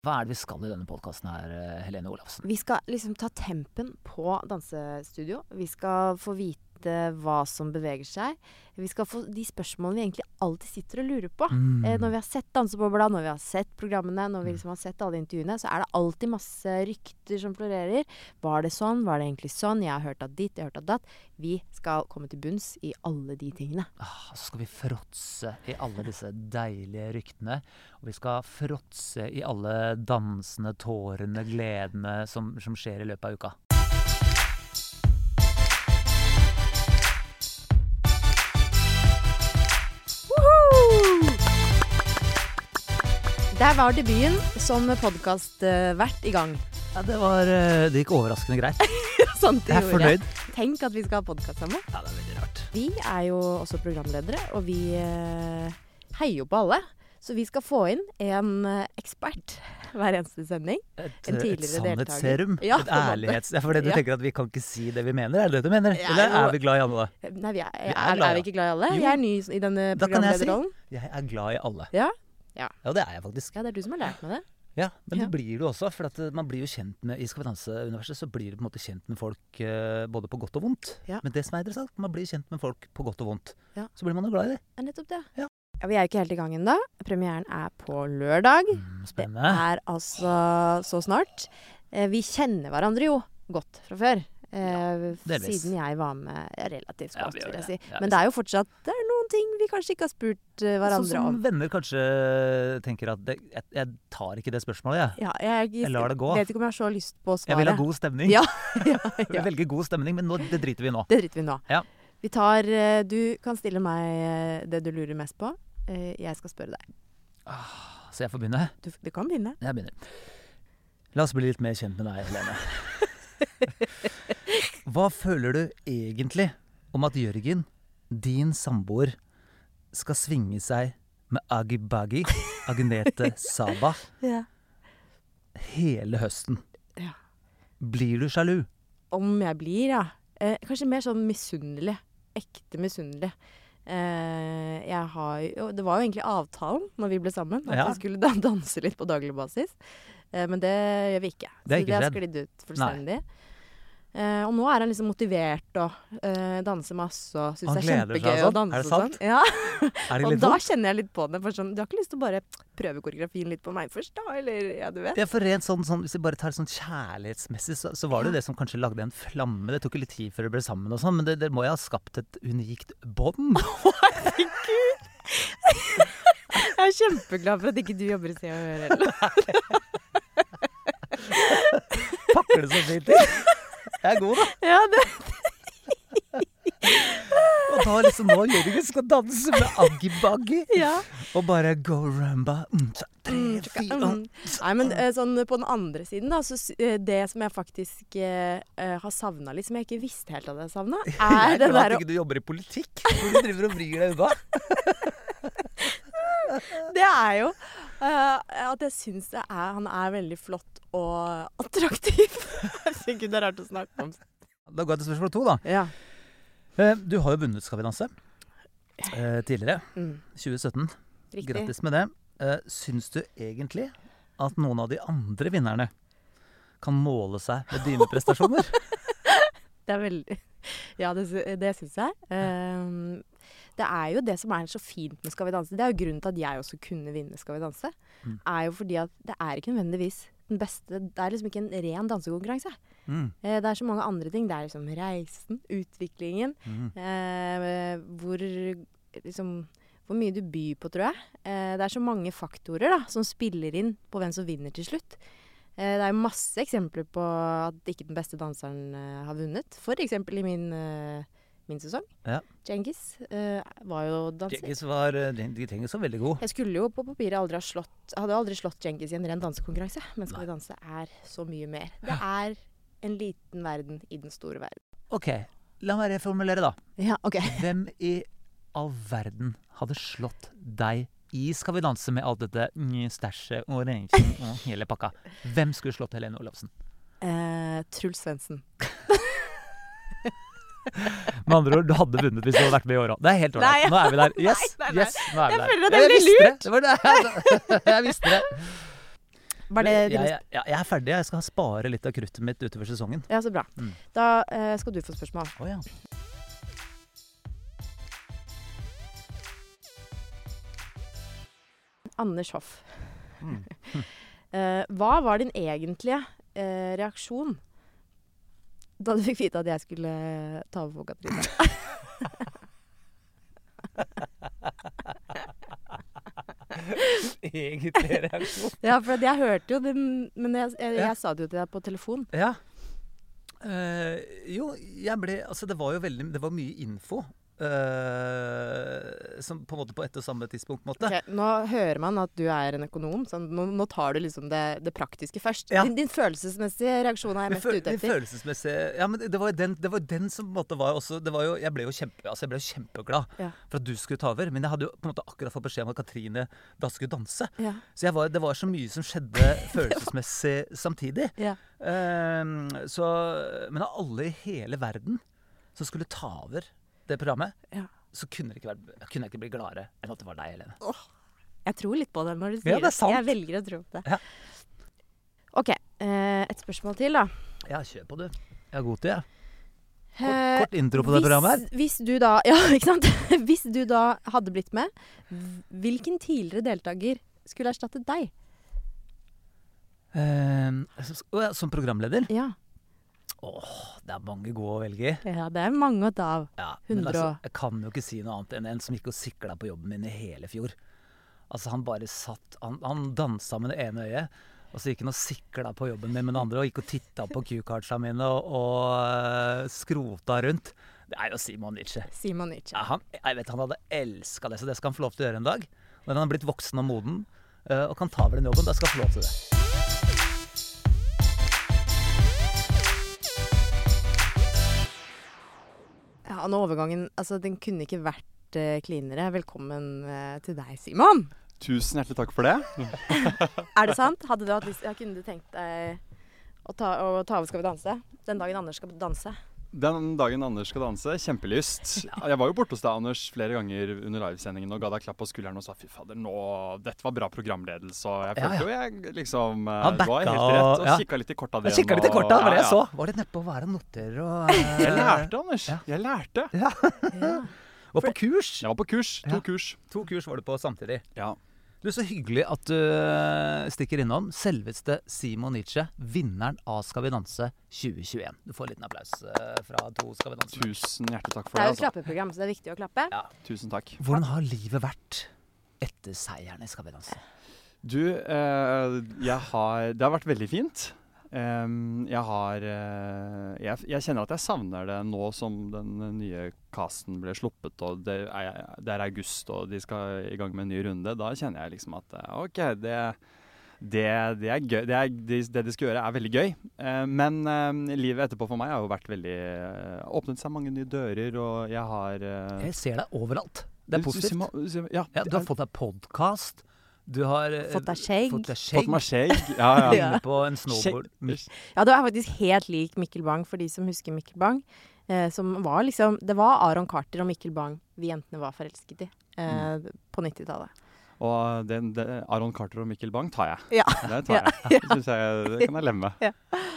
Hva er det vi skal i denne podkasten her, eh, Helene Olafsen? Vi skal liksom ta tempen på dansestudio. Vi skal få vite hva som beveger seg. Vi skal få de spørsmålene vi egentlig alltid sitter og lurer på. Mm. Eh, når vi har sett Dansebobla, når vi har sett programmene, når vi liksom har sett alle intervjuene, så er det alltid masse rykter som florerer. Var det sånn? Var det egentlig sånn? Jeg har hørt at ditt, jeg har hørt at datt. Vi skal komme til bunns i alle de tingene. Ah, så skal vi fråtse i alle disse deilige ryktene. Og vi skal fråtse i alle dansende, tårene, gledene som, som skjer i løpet av uka. Der var debuten som podkastvert i gang. Ja, det, var, eh, det gikk overraskende greit. Sånt det Jeg er gjorde. fornøyd. Tenk at vi skal ha podkast sammen. Ja, det er veldig rart. Vi er jo også programledere, og vi eh, heier jo på alle. Så vi skal få inn en eh, ekspert hver eneste sending. Et, En et sannhetsserum. Ja, et ærlighets... Ja, for det du Ja. tenker at vi kan ikke si det vi mener, er det det du mener? Ja, er Eller er vi glad i alle? Nei, vi er, Vi er er, glad er vi ikke glad i alle? Jo. Jeg er ny i denne Da kan jeg si- Jeg er glad i alle. Ja. Ja. Ja, det er jeg faktisk. Ja, det er du som har lært meg det. Ja, Men Ja. det blir du også. For at eh, man blir jo kjent med I Skal vi danse-universet så blir du på en måte kjent med folk eh, både på godt og vondt. Ja. Men det som er interessant, man blir kjent med folk på godt og vondt. Ja. Så blir man jo glad i det. Er nettopp det. Ja. Ja, Vi er jo ikke helt i gang ennå. Premieren er på lørdag. Mm, Det er altså så snart. Eh, Vi kjenner hverandre jo godt fra før. Eh, siden jeg var med relativt godt, vi vil jeg si. Men det er jo fortsatt det ting vi kanskje ikke har spurt hverandre om. Sånn som venner kanskje tenker at det, jeg, jeg tar ikke det spørsmålet, jeg. Ja, jeg, Jeg lar det gå. vet ikke om jeg har så lyst på å svare. Jeg vil ha god stemning. Ja, ja, Jeg ja. velger god stemning, men nå, det driter vi i nå. Det driter vi nå. Ja. Vi tar eh, Du kan stille meg eh, det du lurer mest på. Eh, Jeg skal spørre deg. Så jeg får begynne. Du, du kan begynne. Jeg begynner. La oss bli litt mer kjent med deg, Helene. Hva føler du egentlig om at Jørgen, din samboer, skal svinge seg med Agi Bagi, Agnete Saba, Ja. hele høsten? Ja. Blir du sjalu? Om jeg blir, ja. Eh, kanskje mer sånn misunnelig. Ekte misunnelig. Eh, jeg har jo Det var jo egentlig avtalen når vi ble sammen, at Ja. vi skulle da danse litt på daglig basis. Eh, men det gjør vi ikke. Det er Så det har sklidd ut fullstendig. Eh, og nå er han liksom motivert og eh, danser masse og syns det er kjempegøy å sånn? danse Er det og sånn. Ja. Er det Og da kjenner jeg litt på det. For sånn, du har ikke lyst til å bare prøve koreografien litt på meg først, da? Eller ja, du vet. Ja, for rent sånn, sånn, Hvis vi bare tar sånn kjærlighetsmessig, så, så var det jo Ja. det som kanskje lagde en flamme. Det tok jo litt tid før dere ble sammen, og sånn, men det, må jo ha skapt et unikt bånd. Herregud! Jeg er kjempeglad for at ikke du jobber i Se og Hør heller. Pakker det så fint. Jeg er god, da. Ja, det, Og da liksom nå Jørgen skal danse med Aggi-Baggi. ja. Og bare go rumba. Mm, tre, Mm, fire mm. Nei, men eh, sånn på den andre siden, da, så eh, det som jeg faktisk eh, eh, har savna litt, som jeg ikke visste helt at jeg savna, Jeg er er det glad at derre ikke du jobber i politikk. Hvor du driver og vrir deg unna. Det er jo uh, at jeg syns er Han er veldig flott og attraktiv. Herregud, det er rart å snakke om. Da går jeg til spørsmål to, da. Ja. Eh, Du har jo vunnet Skal vi danse eh, tidligere. Mm, 2017. riktig. Grattis med det. Eh, Syns du egentlig at noen av de andre vinnerne kan måle seg med dine prestasjoner? Det er veldig Ja, det, det syns jeg. Um, det er jo det som er så fint med Skal vi danse. Det er jo grunnen til at jeg også kunne vinne Skal vi danse. Mm. Er jo fordi at det er ikke nødvendigvis den beste Det er liksom ikke en ren dansekonkurranse. Mm. Eh, det er så mange andre ting. Det er liksom reisen, utviklingen, Mm. eh, hvor liksom hvor mye du byr på, tror jeg. Eh, det er så mange faktorer da, som spiller inn på hvem som vinner til slutt. Eh, det er masse eksempler på at ikke den beste danseren eh, har vunnet. Eksempel i min, eh, min sesong. Ja. Djengis eh, var jo danser. Djengis var eh, Djengis var veldig god. Jeg skulle jo på papiret aldri ha slått Hadde aldri slått Djengis i en ren dansekonkurranse. Men Skal vi danse er så mye mer. Det er en liten verden i den store verden. OK, la meg reformulere, da. Ja, OK. Hvem i all verden hadde slått deg i Skal vi danse med alt dette stæsjet og og hele pakka? Hvem skulle slått Helene Olafsen? Eh, Truls Svendsen. Med andre ord, du hadde vunnet hvis du hadde vært med i år òg. Det er helt ålreit. Nå er vi der. Yes, nei, nei. yes, nå er vi Jeg der. føler at det ble lurt det. det. Var det. Jeg visste det. Var det jeg, jeg, jeg er ferdig. Jeg skal spare litt av kruttet mitt utover sesongen. Ja, så bra. Mm. Da eh, skal du få spørsmål. Oh, ja. Anders Hoff. Mm. Eh, hva var din egentlige eh, reaksjon da du fikk vite at jeg skulle ta over for Katrine? Egentlig reaksjon. ja, for jeg hørte jo det, men jeg, jeg, Ja. sa det jo til deg på telefon. Ja. Uh, jo, jeg ble Altså, det var jo veldig Det var mye info. Eh, som på en måte på ett og samme tidspunkt. på måte. Ok, nå hører man at du er en økonom, så nå, nå tar du liksom det, det praktiske først. Ja. Din, din følelsesmessige reaksjon er jeg mest ute etter. følelsesmessige Ja, men det var jo den, det var den som på en måte var også det var jo, Jeg ble jo kjempe, altså jeg ble jo kjempeglad Ja. for at du skulle ta over. Men jeg hadde jo på en måte akkurat fått beskjed om at Katrine da skulle danse. Ja. Så var, det var så mye som skjedde følelsesmessig samtidig. Ehm, så, men av alle i hele verden som skulle ta over det programmet, Ja. så kunne, det ikke være, kunne jeg ikke bli gladere enn at det var deg, Helene. Jeg tror litt på det når du Ja, det er sant. Jeg velger å tro på det. Ja. OK. Eh, et spørsmål til, da. Ja, kjør på, du. Jeg har god til, jeg. Eh, Kort, kort intro på det programmet her. Hvis du da Ja, ikke sant? Hvis du da hadde blitt med, hvilken tidligere deltaker skulle erstattet deg? Ja, som programleder? Ja. Åh, det er mange gode å velge i. ja det er mange å ta av. Ja, men altså, jeg kan jo ikke si noe annet enn en som gikk og sikla på jobben min i hele fjor. Altså, han bare satt Han, han dansa med det ene øyet, og så gikk han og sikla på jobben min med det andre, og gikk og titta på Q-cardsa mine og, og øh, skrota rundt. Det er jo Simon Nietzsche. Simon Nietzsche. Ja, han, jeg vet, han hadde elska det, så det skal han få lov til å gjøre en dag. Når han har blitt voksen og moden øh, og kan ta over den jobben, da skal han få lov til det. Ja, og overgangen Altså, den kunne ikke vært klinere cleanere. Velkommen uh, til deg, Simon. Tusen hjertelig takk for det. Er det sant? Hadde du hatt lyst ja, Kunne du tenkt deg å ta, å ta over Skal vi danse? Den dagen Anders skal danse. Den dagen Anders skal danse, kjempelyst. Jeg var jo borte hos deg, Anders, flere ganger under livesendingen og ga deg klapp på skulderen og sa fy fader, nå Dette var bra programledelse. Og jeg følte ja. jo jeg liksom ja, Han Du har helt rett. og- ja. kikka litt i korta Jeg kikka litt i korta, det var det jeg ja. så. Var det nedpå å være noter og uh... Jeg lærte, Anders. Ja. Jeg lærte. Ja. Var på kurs. Jeg var på kurs. To Ja. kurs. To kurs var du på samtidig. Ja. Du, Så hyggelig at du øh, stikker innom. Selveste Simon Nietzsche, vinneren av Skal vi danse 2021. Du får en liten applaus øh, fra to Skal vi danse. Tusen hjertelig takk for Det Det er jo et Altså. klappeprogram, så det er viktig å klappe. Ja. Tusen takk. Hvordan har livet vært etter seieren i Skal vi danse? Du, eh, jeg har Det har vært veldig fint. Em, jeg har uh, jeg, jeg kjenner at jeg savner det nå som den nye casten ble sluppet, og det er, det er august, og de skal i gang med en ny runde. Da kjenner jeg liksom at eh, OK, det det, det er gøy. Det, er, det, de skal gjøre, er veldig gøy. Uh, men uh, livet etterpå for meg har jo vært veldig Åpnet seg mange nye dører, og jeg har Jeg ser deg overalt. Det er positivt. Ja, Ja, du har fått deg podkast. Du har øh, Fått deg skjegg. Fått deg fått meg skjegg. Ja, ja. Ja. Inne på en snowboard. Ja, du er faktisk helt lik Mikkel Bang, for de som husker Mikkel Bang. Eh, som var liksom Det var Aron Carter og Mikkel Bang vi jentene var forelsket i eh, på 90-tallet. Og den, den, Aron Carter og Mikkel Bang tar jeg. Ja. Det tar jeg. Ja, jeg, det kan jeg lemme. Ja.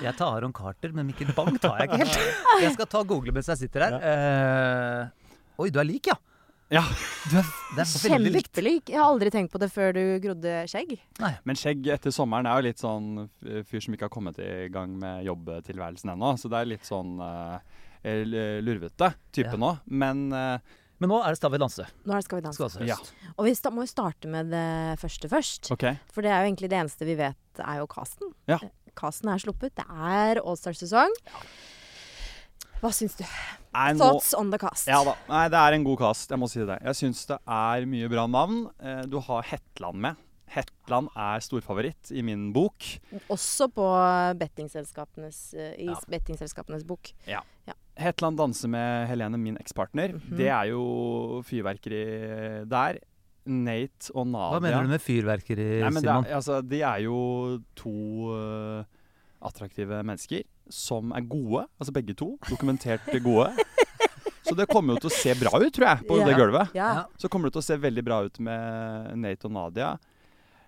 Jeg tar Aron Carter, men Mikkel Bang tar jeg ikke helt. Jeg skal ta og google mens jeg sitter her. Eh, oi, du er lik, ja. Ja. Du er, det er veldig likt. Kjempelik. Jeg har aldri tenkt på det før du grodde skjegg. Men skjegg etter sommeren er jo litt sånn fyr som ikke har kommet i gang med jobbtilværelsen ennå. Så det er litt sånn uh, lurvete type Ja. nå. Men uh, Men nå er det Skal vi danse. Nå er det Skal vi danse. Skal danse Ja. Og vi sta må jo starte med det første først. Okay. For det er jo egentlig det eneste vi vet, er jo casten. Ja. Casten er sluppet. Det er Allstar-sesong. Hva syns du? Nei, nå, Thoughts on the cast. ja da. Nei, det er en god cast. Jeg må si det. Jeg syns det er mye bra navn. Eh, du har Hetland med. Hetland er storfavoritt i min bok. Også på bettingselskapenes, eh, i Ja. bettingselskapenes bok. Hetland danser med Helene, min ekspartner. Mhm. Det er jo fyrverkeri der. Nate og Nadia Hva mener du med fyrverkeri, Nei, men Simon? er, altså, de er jo to uh, attraktive mennesker som er gode. Altså begge to. Dokumentert gode. Så det kommer jo til å se bra ut, tror jeg, på Ja. det gulvet. Ja. Ja. Så kommer det til å se veldig bra ut med Nate og Nadia.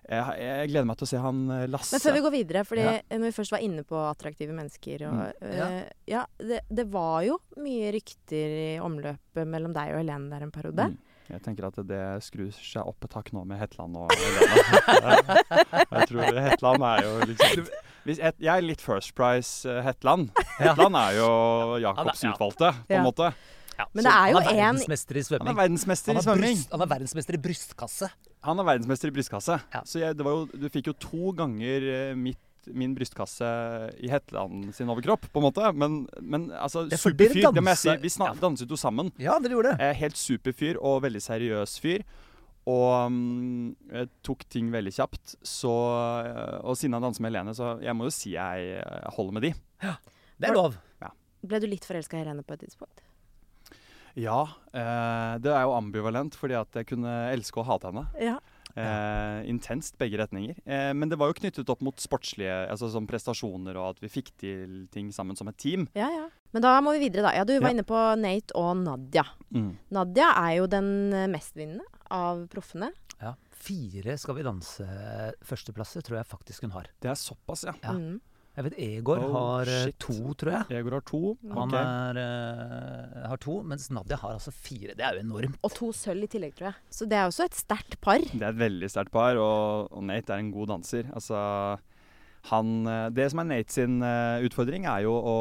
Jeg, jeg gleder meg til å se han eh, Lasse. Men før vi går videre, fordi Ja. når vi først var inne på attraktive mennesker og, Mm. Ja. øh, ja, det, det var jo mye rykter i omløpet mellom deg og Helene der en periode. Mm. Jeg tenker at det skrur seg opp et hakk nå med Hetland og Helene. jeg tror Hetland er jo liksom hvis et, Jeg er litt First Price uh, Hetland. Hetland er jo Jacobs Ja. utvalgte, på en Ja. måte. Men det er jo han er verdensmester i Han er verdensmester i svømming. han er verdensmester i brystkasse. Han er verdensmester i brystkasse. Ja. Så jeg, det var jo, du fikk jo to ganger eh, mitt, min brystkasse i Hetland sin overkropp, på en måte. Men, men altså, superfyr. Det må jeg si. Vi danset jo sammen. Ja, dere gjorde det. Helt superfyr og veldig seriøs fyr. Og jeg eh, tok ting veldig kjapt. Så, eh, og siden han danser med Helene, så jeg må jo si jeg eh, holder med de. Det er lov. Ble du litt forelska i Helene på et tidspunkt? Ja, eh, det er jo ambivalent, fordi at jeg kunne elske og hate henne. Ja. Eh, intenst begge retninger. Eh, men det var jo knyttet opp mot sportslige altså som prestasjoner, og at vi fikk til ting sammen som et team. Ja, ja. Men da må vi videre, da. Ja, du var Ja. inne på Nate og Nadia. Mm. Nadia er jo den mestvinnende av proffene. Ja. Fire Skal vi danse-førsteplasser tror jeg faktisk hun har. Det er såpass, ja. Ja. Mm. Jeg vet Egor Oh, har eh, shit. to, tror jeg. Egor har to. Han okay. er, uh, har to, mens Nadia har altså fire. Det er jo enormt. Og to sølv i tillegg, tror jeg. Så det er også et sterkt par. Det er et veldig sterkt par, og, og Nate er en god danser. Altså, han, eh, det som er Nate sin eh, utfordring, er jo å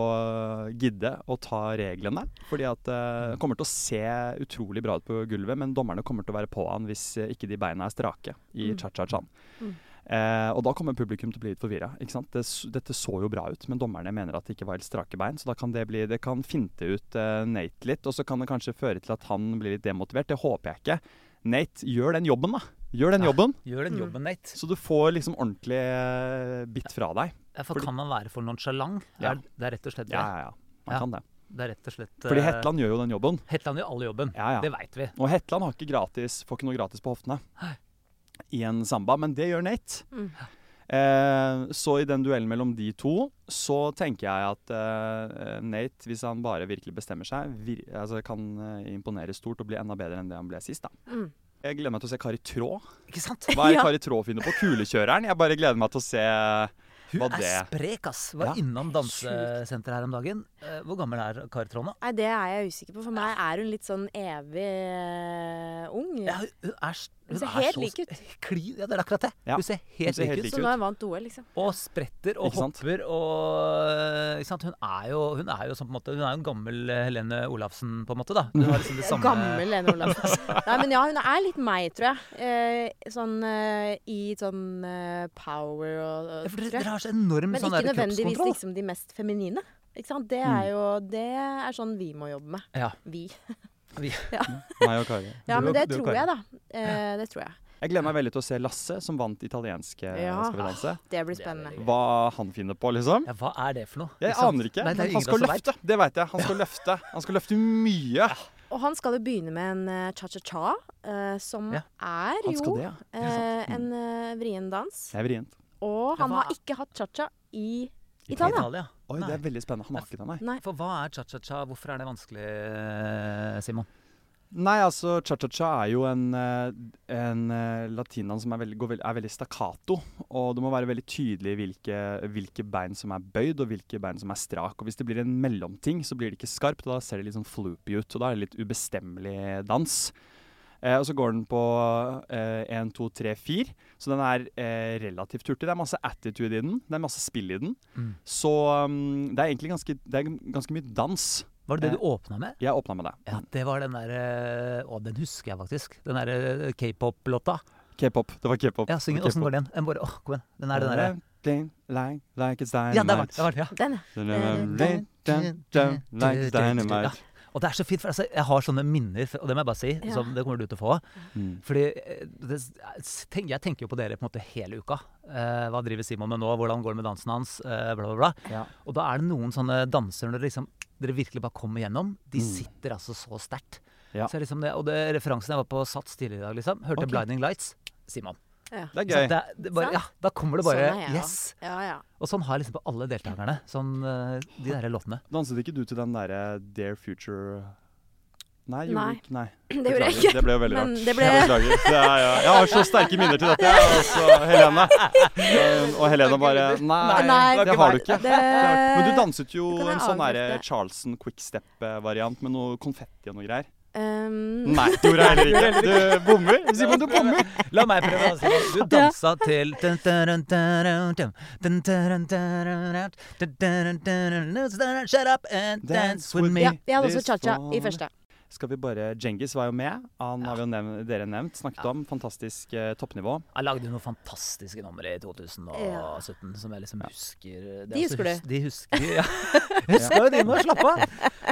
gidde å ta reglene. Fordi at eh, det kommer til å se utrolig bra ut på gulvet, men dommerne kommer til å være på han hvis ikke de beina er strake i Mm. cha-cha-chan. Mm. Eh, og da kommer publikum til å bli litt forvirra. Det, dette så jo bra ut, men dommerne mener at det ikke var helt strake bein. Så da kan det bli Det kan finte ut eh, Nate litt, og så kan det kanskje føre til at han blir litt demotivert. Det håper jeg ikke. Nate, gjør den jobben, da. Gjør den Ja. jobben, Gjør den Mm. jobben, Nate. så du får liksom ordentlig bit bitt fra deg. Ja, for Fordi- kan man være for nonchalant? Ja. Det er rett og slett det. Ja, ja, ja. Man Ja. kan det. Det er rett og slett Fordi eh, Hetland gjør jo den jobben. Hetland gjør alle jobben. Ja, ja. Det veit vi. Og Hetland har ikke gratis, får ikke noe gratis på hoftene Nei. i en samba, men det gjør Nate. Mm. Eh, så i den duellen mellom de to, så tenker jeg at eh, Nate, hvis han bare virkelig bestemmer seg, vir altså kan eh, imponere stort og bli enda bedre enn det han ble sist. da. Mm. Jeg gleder meg til å se Kari Trå. Ikke sant? Hva er Ja. Kari Traa finner på? Kulekjøreren? Jeg bare gleder meg til å se Hun er sprek, ass. Var Ja. innom dansesenteret her om dagen. Eh, Hvor gammel er Kari Trond da? Nei, det er jeg usikker på. For meg er hun litt sånn evig uh, ung. Ja, hun er, Hun hun ser er helt lik ut. Klin, ja, det er akkurat det. Ja. Hun ser helt lik ut. Så nå har hun vant OL, liksom. Og spretter og Ikke sant? hopper og ikke sant? Hun er jo hun er jo sånn på en måte Hun er jo en gammel eh, Helene Olafsen, på en måte. da Hun har liksom det samme Gammel Helene Olafsen. Nei, men ja, hun er litt meg, tror jeg. Eh, sånn i sånn power og, ja, for dere, dere har så enorm Men sånn ikke nødvendigvis liksom de mest feminine. Ikke sant? Det Mm. er jo Det er sånn vi må jobbe med. Ja. Vi. meg og Kari. Ja, men det tror jeg, da. Eh, det tror jeg. Jeg gleder meg veldig til å se Lasse, som vant italienske Ja. Skal vi danse. Det blir spennende. Hva han finner på, liksom. Ja, hva er det for noe? Jeg aner ikke, Nei, han skal løfte. vet. Det veit jeg. Han skal løfte Han skal løfte mye. Og han skal jo begynne med en eh, cha-cha-cha, uh, som Ja. er jo det, ja. uh, en uh, vrien dans. Det er vrient. Og han har ikke hatt cha-cha I Italia. Italia. Oi, Nei. det er veldig spennende. Han har ikke det, nei. Nei. For hva er cha-cha-cha? Hvorfor er det vanskelig, eh, Simon? Nei, altså cha-cha-cha er jo en, eh, en eh, som er veldig, går veld, er veldig stakkato. Og det må være veldig tydelig hvilke, hvilke bein som er bøyd, og hvilke bein som er strak. Og hvis det blir en mellomting, så blir det ikke skarpt. og Da ser det litt sånn floopy ut. Og da er det litt ubestemmelig dans. Eh, og så går den på én, to, tre, fire. Så den er eh, relativt hurtig. Det er masse attitude i den. Det er masse spill i den. Mm. Så um, det er egentlig ganske, det er ganske mye dans. Var det det Eh, du åpna med? Jeg åpna med det. Ja, det var den derre Å, den husker jeg faktisk. Den derre k-pop-låta. K-pop. Det var k-pop. Ja, syng, åssen går den? Den bare, åh, kom igjen. Den er den derre Like, like it's Ja, det var den! dynamite. Der var den ja. Den, ja. Like it's dynamite. Og det er så fint, for altså, jeg har sånne minner, og det må jeg bare si, Ja. som det kommer du til å få. Mm. Fordi eh, det, tenk, Jeg tenker jo på dere på en måte hele uka. Eh, hva driver Simon med nå? Hvordan går det med dansen hans? Eh, bla, bla, bla. Ja. Og da er det noen sånne dansere når dere, liksom, dere virkelig bare kommer gjennom. De Mm. sitter altså så sterkt. Ja. Så liksom det, og det referansen jeg var på Sats tidligere i dag, liksom. Hørte okay. 'Blinding Lights'. Simon. Ja. Det er gøy. det, det bare, ja, da kommer det bare Sånn jeg. Yes! Ja, ja. Og sånn har jeg liksom på alle deltakerne. Sånn, eh, de derre låtene. Danset ikke du til den derre Dear Future Nei, gjorde Nei. ikke. Nei. Det gjorde jeg ikke. Det ble jo veldig rart. ble- Jeg Beklager. Det er, ja. Jeg har så sterke minner til dette. jeg, Også Helene. Eh, Og Helene bare Nei, Nei. det har du ikke. Det, Men du danset jo en sånn derre. Charleston quickstep-variant med noe konfetti og noe greier. Um... Nei, du er heller ikke. Du bommer. Simon, du bommer. La meg prøve. Altså. Du dansa til Shut up and dance with me. Ja, jeg hadde også cha-cha i første. Skal vi bare Djengis var jo med. Han har jo nevnt, dere nevnt. Snakket om. Fantastisk eh, toppnivå. Jeg lagde noen fantastiske numre i 2017 som jeg liksom husker. Det De er husker du? hus- De husker, ja. Husker jo dine, slapp av!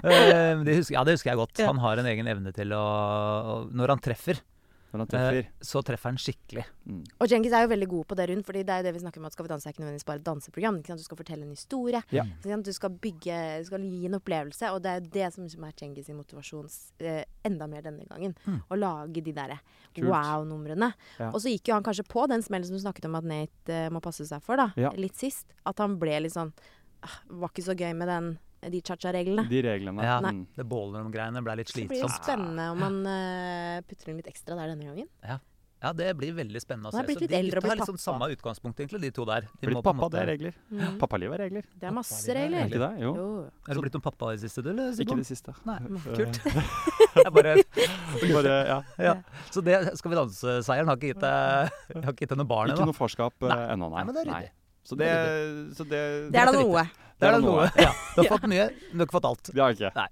Uh, de husker, ja, det husker jeg godt. Ja. Han har en egen evne til å å- Når han treffer, han eh, treffer. så treffer han skikkelig. Mm. Og Djengis er jo veldig god på det rundt, fordi det er jo det vi snakker om at Skal vi danse er ikke nødvendigvis bare et danseprogram. Ikke sant? Du skal fortelle en historie. Ja. Ikke sant? Du skal bygge, du skal gi en opplevelse. Og det er jo det som liksom er Djengis sin motivasjon eh, enda mer denne gangen. Mm. Å lage de derre wow-numrene. Ja. Og så gikk jo han kanskje på den smellen som du snakket om at Nate eh, må passe seg for, da. Ja. Litt sist. At han ble litt sånn ah, Var ikke så gøy med den, de cha-cha-reglene. De reglene. Ja. Nei. Det ballroom-greiene ble litt Så det blir det spennende om man uh, putter inn litt ekstra der denne gangen. Ja, det blir veldig spennende å se. Så de gutta har liksom pappa. samme utgangspunkt, egentlig, de to der. De Blitt pappa, det er måte- regler. Mm. Pappalivet er regler. Det er masse er regler. Er ikke det? Jo. Jo. Er du blitt noen pappa i det siste, du? Eller, Ikke det siste. Nei, Eh, kult. Jeg bare, Bare, ja. ja. Så det Skal vi danse-seieren har ikke gitt deg noe barn Ikke noe farskap eh, ennå, nei. Nei, men det er ryddig. Så det, så det, Det er da noe. Det er da noe. Ja, du har fått mye, men du har ikke fått alt. Det har jeg ikke.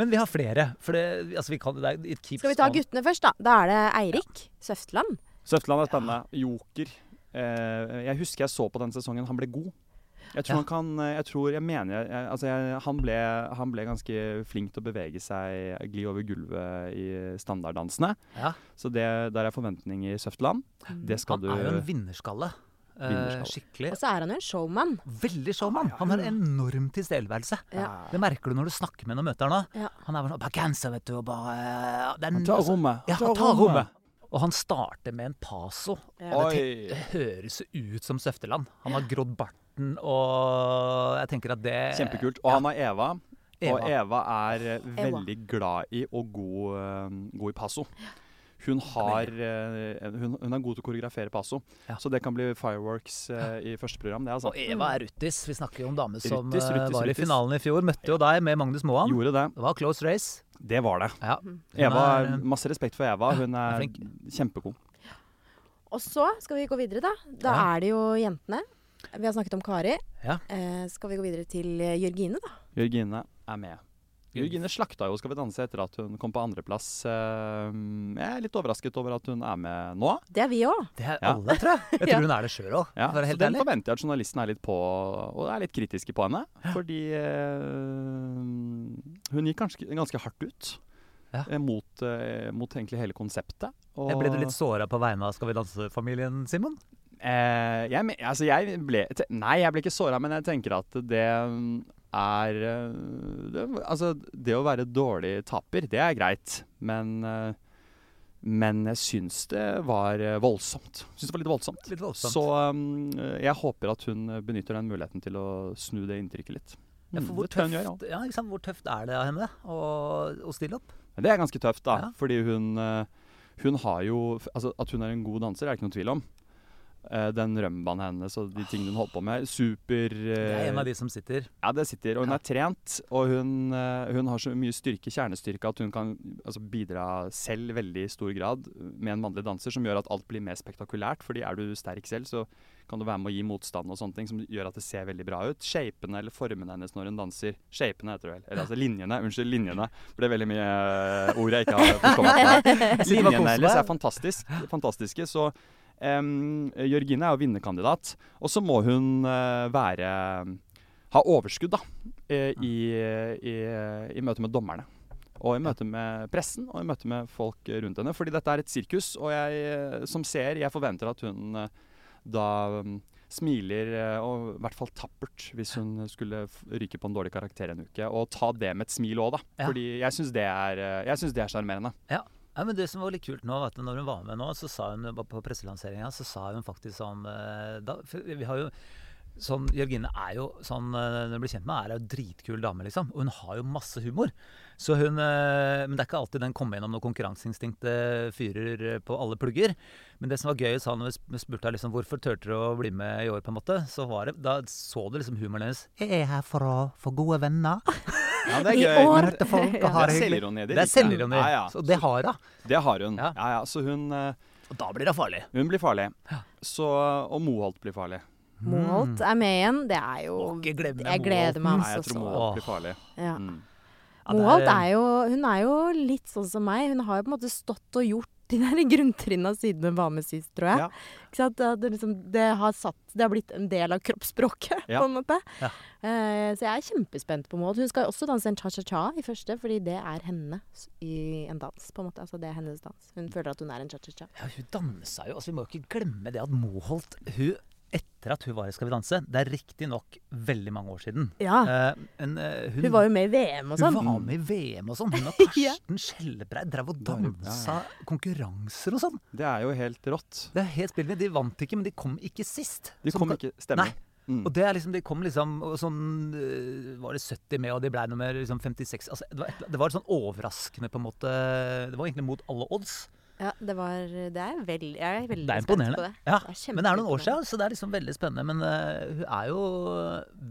Men vi har flere. For det, altså vi kan, det er, it keeps Skal vi ta on. guttene først, da? Da er det Eirik Søfteland. Søfteland er spennende. Joker. Eh, jeg husker jeg så på den sesongen. Han ble god. Jeg tror Ja. han kan eh, Jeg tror jeg mener jeg, Altså, jeg, han, ble, han ble ganske flink til å bevege seg, gli over gulvet i standarddansene. Ja. Så det, der er forventninger, Søfteland. Det skal Han du er jo en vinnerskalle. Eh, skikkelig. Og så er han jo en showman. Veldig showman. Han har en enorm tilstedeværelse. Ja. Det merker du når du snakker med ham og møter ham. Ja. Han er bare sånn Baganza, vet du, og bare det er, Han tar altså- rommet. Ja, han tar rommet. Og han starter med en paso. Ja. Det, det høres ut som Søfteland. Han har grodd barten, og jeg tenker at det Kjempekult. Og han har Eva. Eva. Og Eva er eh, Eva. veldig glad i og god, eh, god i passo. Hun, har, eh, hun, hun er god til å koreografere passo, Ja. så det kan bli fireworks eh, i første program. det altså. Og Eva er ruttis. Vi snakker jo om dame som Ruttis, eh, ruttis, var i finalen i fjor. Møtte jo deg med Magnus Moan. Gjorde det. Det var close race. Det var det. Ja. Mhm. Eva, er, Masse respekt for Eva. Hun er er kjempegod. Og så skal vi gå videre, da. Da Ja. er det jo jentene. Vi har snakket om Kari. Ja. Eh, skal vi gå videre til Jørgine, da? Jørgine er med. Jørgine slakta jo Skal vi danse etter at hun kom på andreplass. Eh, jeg er litt overrasket over at hun er med nå. Det er vi òg. det er Ja. alle, tror jeg. Jeg Ja. tror hun er det sjøl òg, Ja, den ærlig. forventer jeg at journalisten er litt på og er litt kritiske på henne. Fordi øh, hun gikk ganske, ganske hardt ut Ja. eh, mot, eh, mot egentlig hele konseptet. Og, ble du litt såra på vegne av Skal vi danse-familien, Simon? Eh, jeg, altså jeg ble Nei, jeg ble ikke såra, men jeg tenker at det er eh, det, Altså, det å være dårlig taper, det er greit, men eh, men jeg syns det var eh, voldsomt. Syns det var litt voldsomt. Litt voldsomt. Så um, jeg håper at hun benytter den muligheten til å snu det inntrykket litt. ja, Mm, for hvor, hun gjør, tøft, ja, liksom, hvor tøft er det av henne å, å stille opp? Det er ganske tøft, da. Ja. Fordi hun, hun har jo Altså, at hun er en god danser, er det ikke noen tvil om. Eh, den rømbanen hennes og de tingene hun holder på med. Super Det er en eh, av de som sitter. Ja, det sitter. Og hun Ja. er trent, og hun, eh, hun har så mye styrke, kjernestyrke, at hun kan altså, bidra selv veldig i stor grad med en mannlig danser, som gjør at alt blir mer spektakulært. fordi er du sterk selv, så kan du være med å gi motstand og sånne ting som gjør at det ser veldig bra ut. Shapene eller formene hennes når hun danser. Shapene heter det vel. Eller altså linjene. Unnskyld, linjene. For Det er veldig mye ord jeg ikke har forstått. Linjene hennes er fantastisk, fantastiske. Så Jørgine er jo vinnerkandidat. Og så må hun eh, være ha overskudd da, eh, i, i, i møte med dommerne. Og i møte med pressen og i møte med folk rundt henne. Fordi dette er et sirkus, og jeg eh, som ser, jeg forventer at hun eh, da um, smiler, eh, og i hvert fall tappert, hvis hun skulle ryke på en dårlig karakter en uke. Og ta det med et smil òg, da. Ja. Fordi jeg syns er eh, det er sjarmerende. Ja, men Det som var litt kult nå, at når hun var med nå, så sa hun på presselanseringa så sa hun faktisk sånn eh, da, Vi har jo sånn, Jørgine er jo sånn eh, Når du blir kjent med er jo dritkul dame, liksom. Og hun har jo masse humor. Så hun eh, Men det er ikke alltid den kommer gjennom noen konkurranseinstinktet fyrer på alle plugger. Men det som var gøy, sa når vi sp- vi spurte henne liksom, hvorfor turte du å bli med i år, på en måte, så var det Da så du liksom humoren hennes. Jeg er her for å få gode venner. Ja, det er I gøy. år. Møte folk og Ja. ha Det er hyggelig. selvironi. Det er selvironi. Ja, ja. Så det har hun. Det har hun. Ja. Ja, ja. Så hun, eh, Og da blir det farlig. hun blir farlig. Ja. Så, og Moholt blir farlig. Moholt er med igjen. Det er jo Jeg gleder meg Nei, jeg altså tror så. Moholt blir farlig. Ja. Mm. Moholt er jo Hun er jo litt sånn som meg. Hun har jo på en måte stått og gjort de der grunntrinna siden hun var med sist, tror jeg. Ja. Det, liksom, det har satt Det har blitt en del av kroppsspråket, Ja. på en måte. Ja. Uh, så jeg er kjempespent på Maud. Hun skal også danse en cha-cha-cha i første, fordi det er henne i en dans, på en måte. Altså det er hennes dans. Hun føler at hun er en cha-cha-cha. Ja, hun dansa jo. Altså, vi må jo ikke glemme det at Moholt hun, Etter at hun var i Skal vi danse Det er riktignok veldig mange år siden. Ja. Uh, men uh, hun, Hun var jo med i VM og sånn. Hun var med i VM og sånn. Hun og Ja. Karsten Skjelbreid drev og dansa konkurranser og sånn. Det er jo helt rått. Det er helt spillende. De vant ikke, men de kom ikke sist. De kom ikke Stemmer. Nei. Mm. Og det er liksom, de kom liksom og sånn øh, Var det 70 med, og de ble nummer liksom 56 altså, det, var et, det var sånn overraskende, på en måte. Det var egentlig mot alle odds. Ja, det var Det er veldig Jeg er veldig Det er spent på det. Ja, Det er men det er noen år siden, så det er liksom veldig spennende. Men uh, hun er jo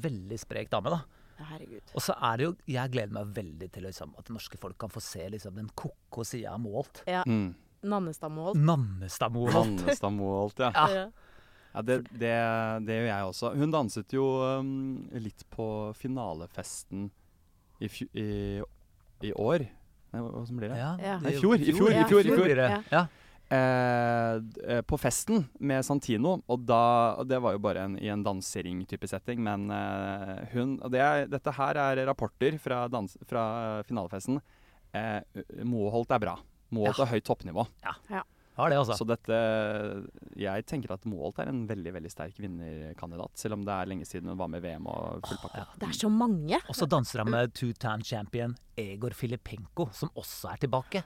veldig sprek dame, da. Ja, Herregud. Og så er det jo Jeg gleder meg veldig til liksom, at norske folk kan få se liksom, den ko-ko sida av Moholt. Ja. Mm. Nannestad-Moholt. Nannestad-Moholt. Nannestad ja. Ja. Ja. det, det, det gjør jeg også. Hun danset jo um, litt på finalefesten i, i, i år. Nei, hva hva som blir det? Ja, Ja. Nei, i fjor, i fjor, i fjor, i fjor. Ja. Ja. Eh, eh, på festen med Santino, og da og Det var jo bare en, i en dansering-type setting, men eh, hun det er, Dette her er rapporter fra, dans, fra finalefesten. Eh, Moholt er bra. Moholt Ja. har høyt toppnivå. Har det, altså. Så dette Jeg tenker at Moholt er en veldig veldig sterk vinnerkandidat, selv om det er lenge siden hun var med i VM og full pakke. Ja. Det er så mange. Og så danser han med two-time champion Egor Filipenko, som også er tilbake.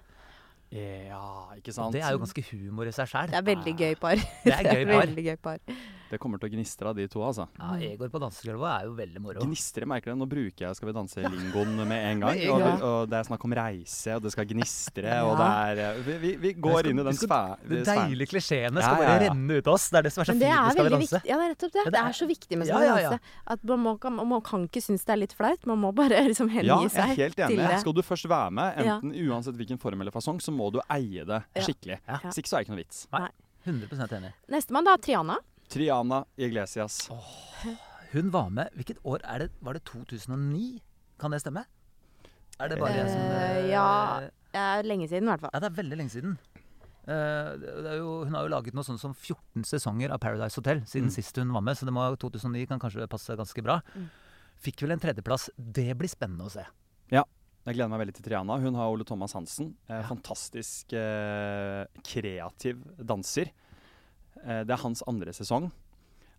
Ja, ikke Og sant? det er jo ganske humor i seg sjæl. Det er veldig gøy par. Det er gøy par. veldig gøy par. Det kommer til å gnistre av de to, altså. Ja, Egor på dansegulvet er jo veldig moro. Gnistre, merker du. Nå bruker jeg Skal vi danse-lingoen med en gang. Med en Og, gang. og det er snakk om reise, og det skal gnistre, Ja. og det er eh, Vi, vi, vi går skal- inn i den sfæren. De deilige klisjeene Ja, skal ja, bare renne ut av oss. Det er det som er så fint det med er Skal vi danse. viktig. Ja, det er nettopp det. Ja, det Det er- så viktig med Ja, Skal vi ja, ja. danse. At man, må, man kan ikke synes det er litt flaut. Man må bare liksom hengi Ja, jeg er helt enig. Skal du først være med, enten uansett hvilken form eller fasong, så må du eie det skikkelig. Ja. Hvis ikke så er det ikke noe vits. Nei. 100 enig. Nestemann, da. Triana. Triana Iglesias. Hun var med Hvilket år er det? Var det 2009? Kan det stemme? Er det bare jeg som eh, ja. Det er lenge siden, i hvert fall. Ja, det er veldig lenge siden. Uh, det er jo, hun har jo laget noe sånn som 14 sesonger av Paradise Hotel siden Mm. sist hun var med, så det må, 2009 kan kanskje passe ganske bra. Mm. Fikk vel en tredjeplass. Det blir spennende å se. Ja. Jeg gleder meg veldig til Triana. Hun har Ole Thomas Hansen. Eh, Ja. Fantastisk eh, kreativ danser. Eh, det er hans andre sesong.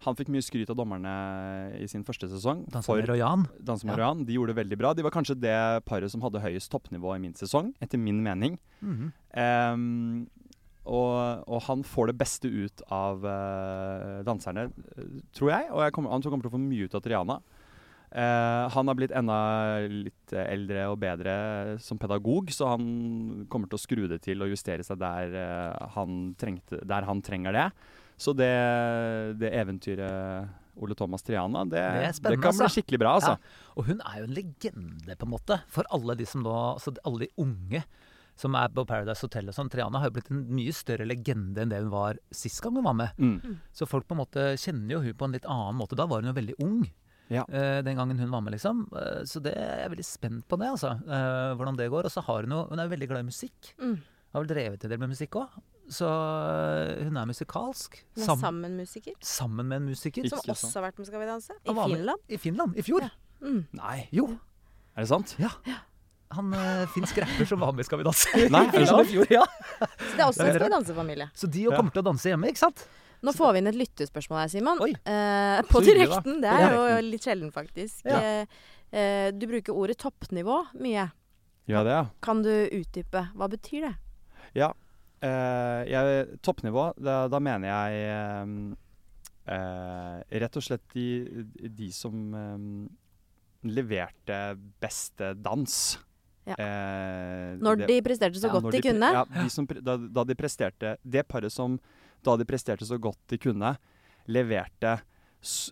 Han fikk mye skryt av dommerne i sin første sesong. Danser med Royan. Danse med Ja. Royan. De gjorde det veldig bra. De var kanskje det paret som hadde høyest toppnivå i min sesong, etter min mening. Mhm. Ehm, og, og han får det beste ut av eh, danserne, tror jeg. Og jeg kommer, han kommer til å få mye ut av Triana. Eh, han har blitt enda litt eldre og bedre som pedagog, så han kommer til å skru det til og justere seg der, eh, han, trengte, der han trenger det. Så det, det eventyret Ole Thomas Triana, det, det, spennende, kan bli altså. skikkelig bra, altså. Og hun er jo en legende, på en måte, for alle de som nå Altså alle de unge som er på Paradise Hotel og sånn. Triana har jo blitt en mye større legende enn det hun var sist gang hun var med. Mm. Så folk på en måte kjenner jo hun på en litt annen måte. Da var hun jo veldig ung. Ja. Uh, den gangen hun var med, liksom. Uh, så det jeg er veldig spent på det, altså. Uh, hvordan det går. Og så har hun jo Hun er veldig glad i musikk. Mm. Har vel drevet en del med musikk òg. Så hun er musikalsk. Hun er Sam sammen-musiker. sammen med en musiker. Som også har vært med Skal vi danse. I med Finland. I Finland. I fjor. Ja. Mm. Nei, Jo. er det sant? Ja Han uh, finsk rapper som var med i Skal vi danse. Nei, er det sant? I fjor, ja. Så det er også en Skal vi danse-familie. Så de jo Ja. kommer til å danse hjemme, ikke sant? Nå får vi inn et lyttespørsmål her, Simon. Eh, på direkten. Det er jo litt sjelden, faktisk. Ja. Eh, eh, du bruker ordet toppnivå mye. Ja, det, er. Kan du utdype? Hva betyr det? Ja. eh, jeg, toppnivå, da, da mener jeg eh, rett og slett de, de som eh, leverte beste dans. Ja. Eh, Når det- de presterte så ja, godt de, de kunne. Ja, de som, da, da de presterte Det paret som da de presterte så godt de kunne, leverte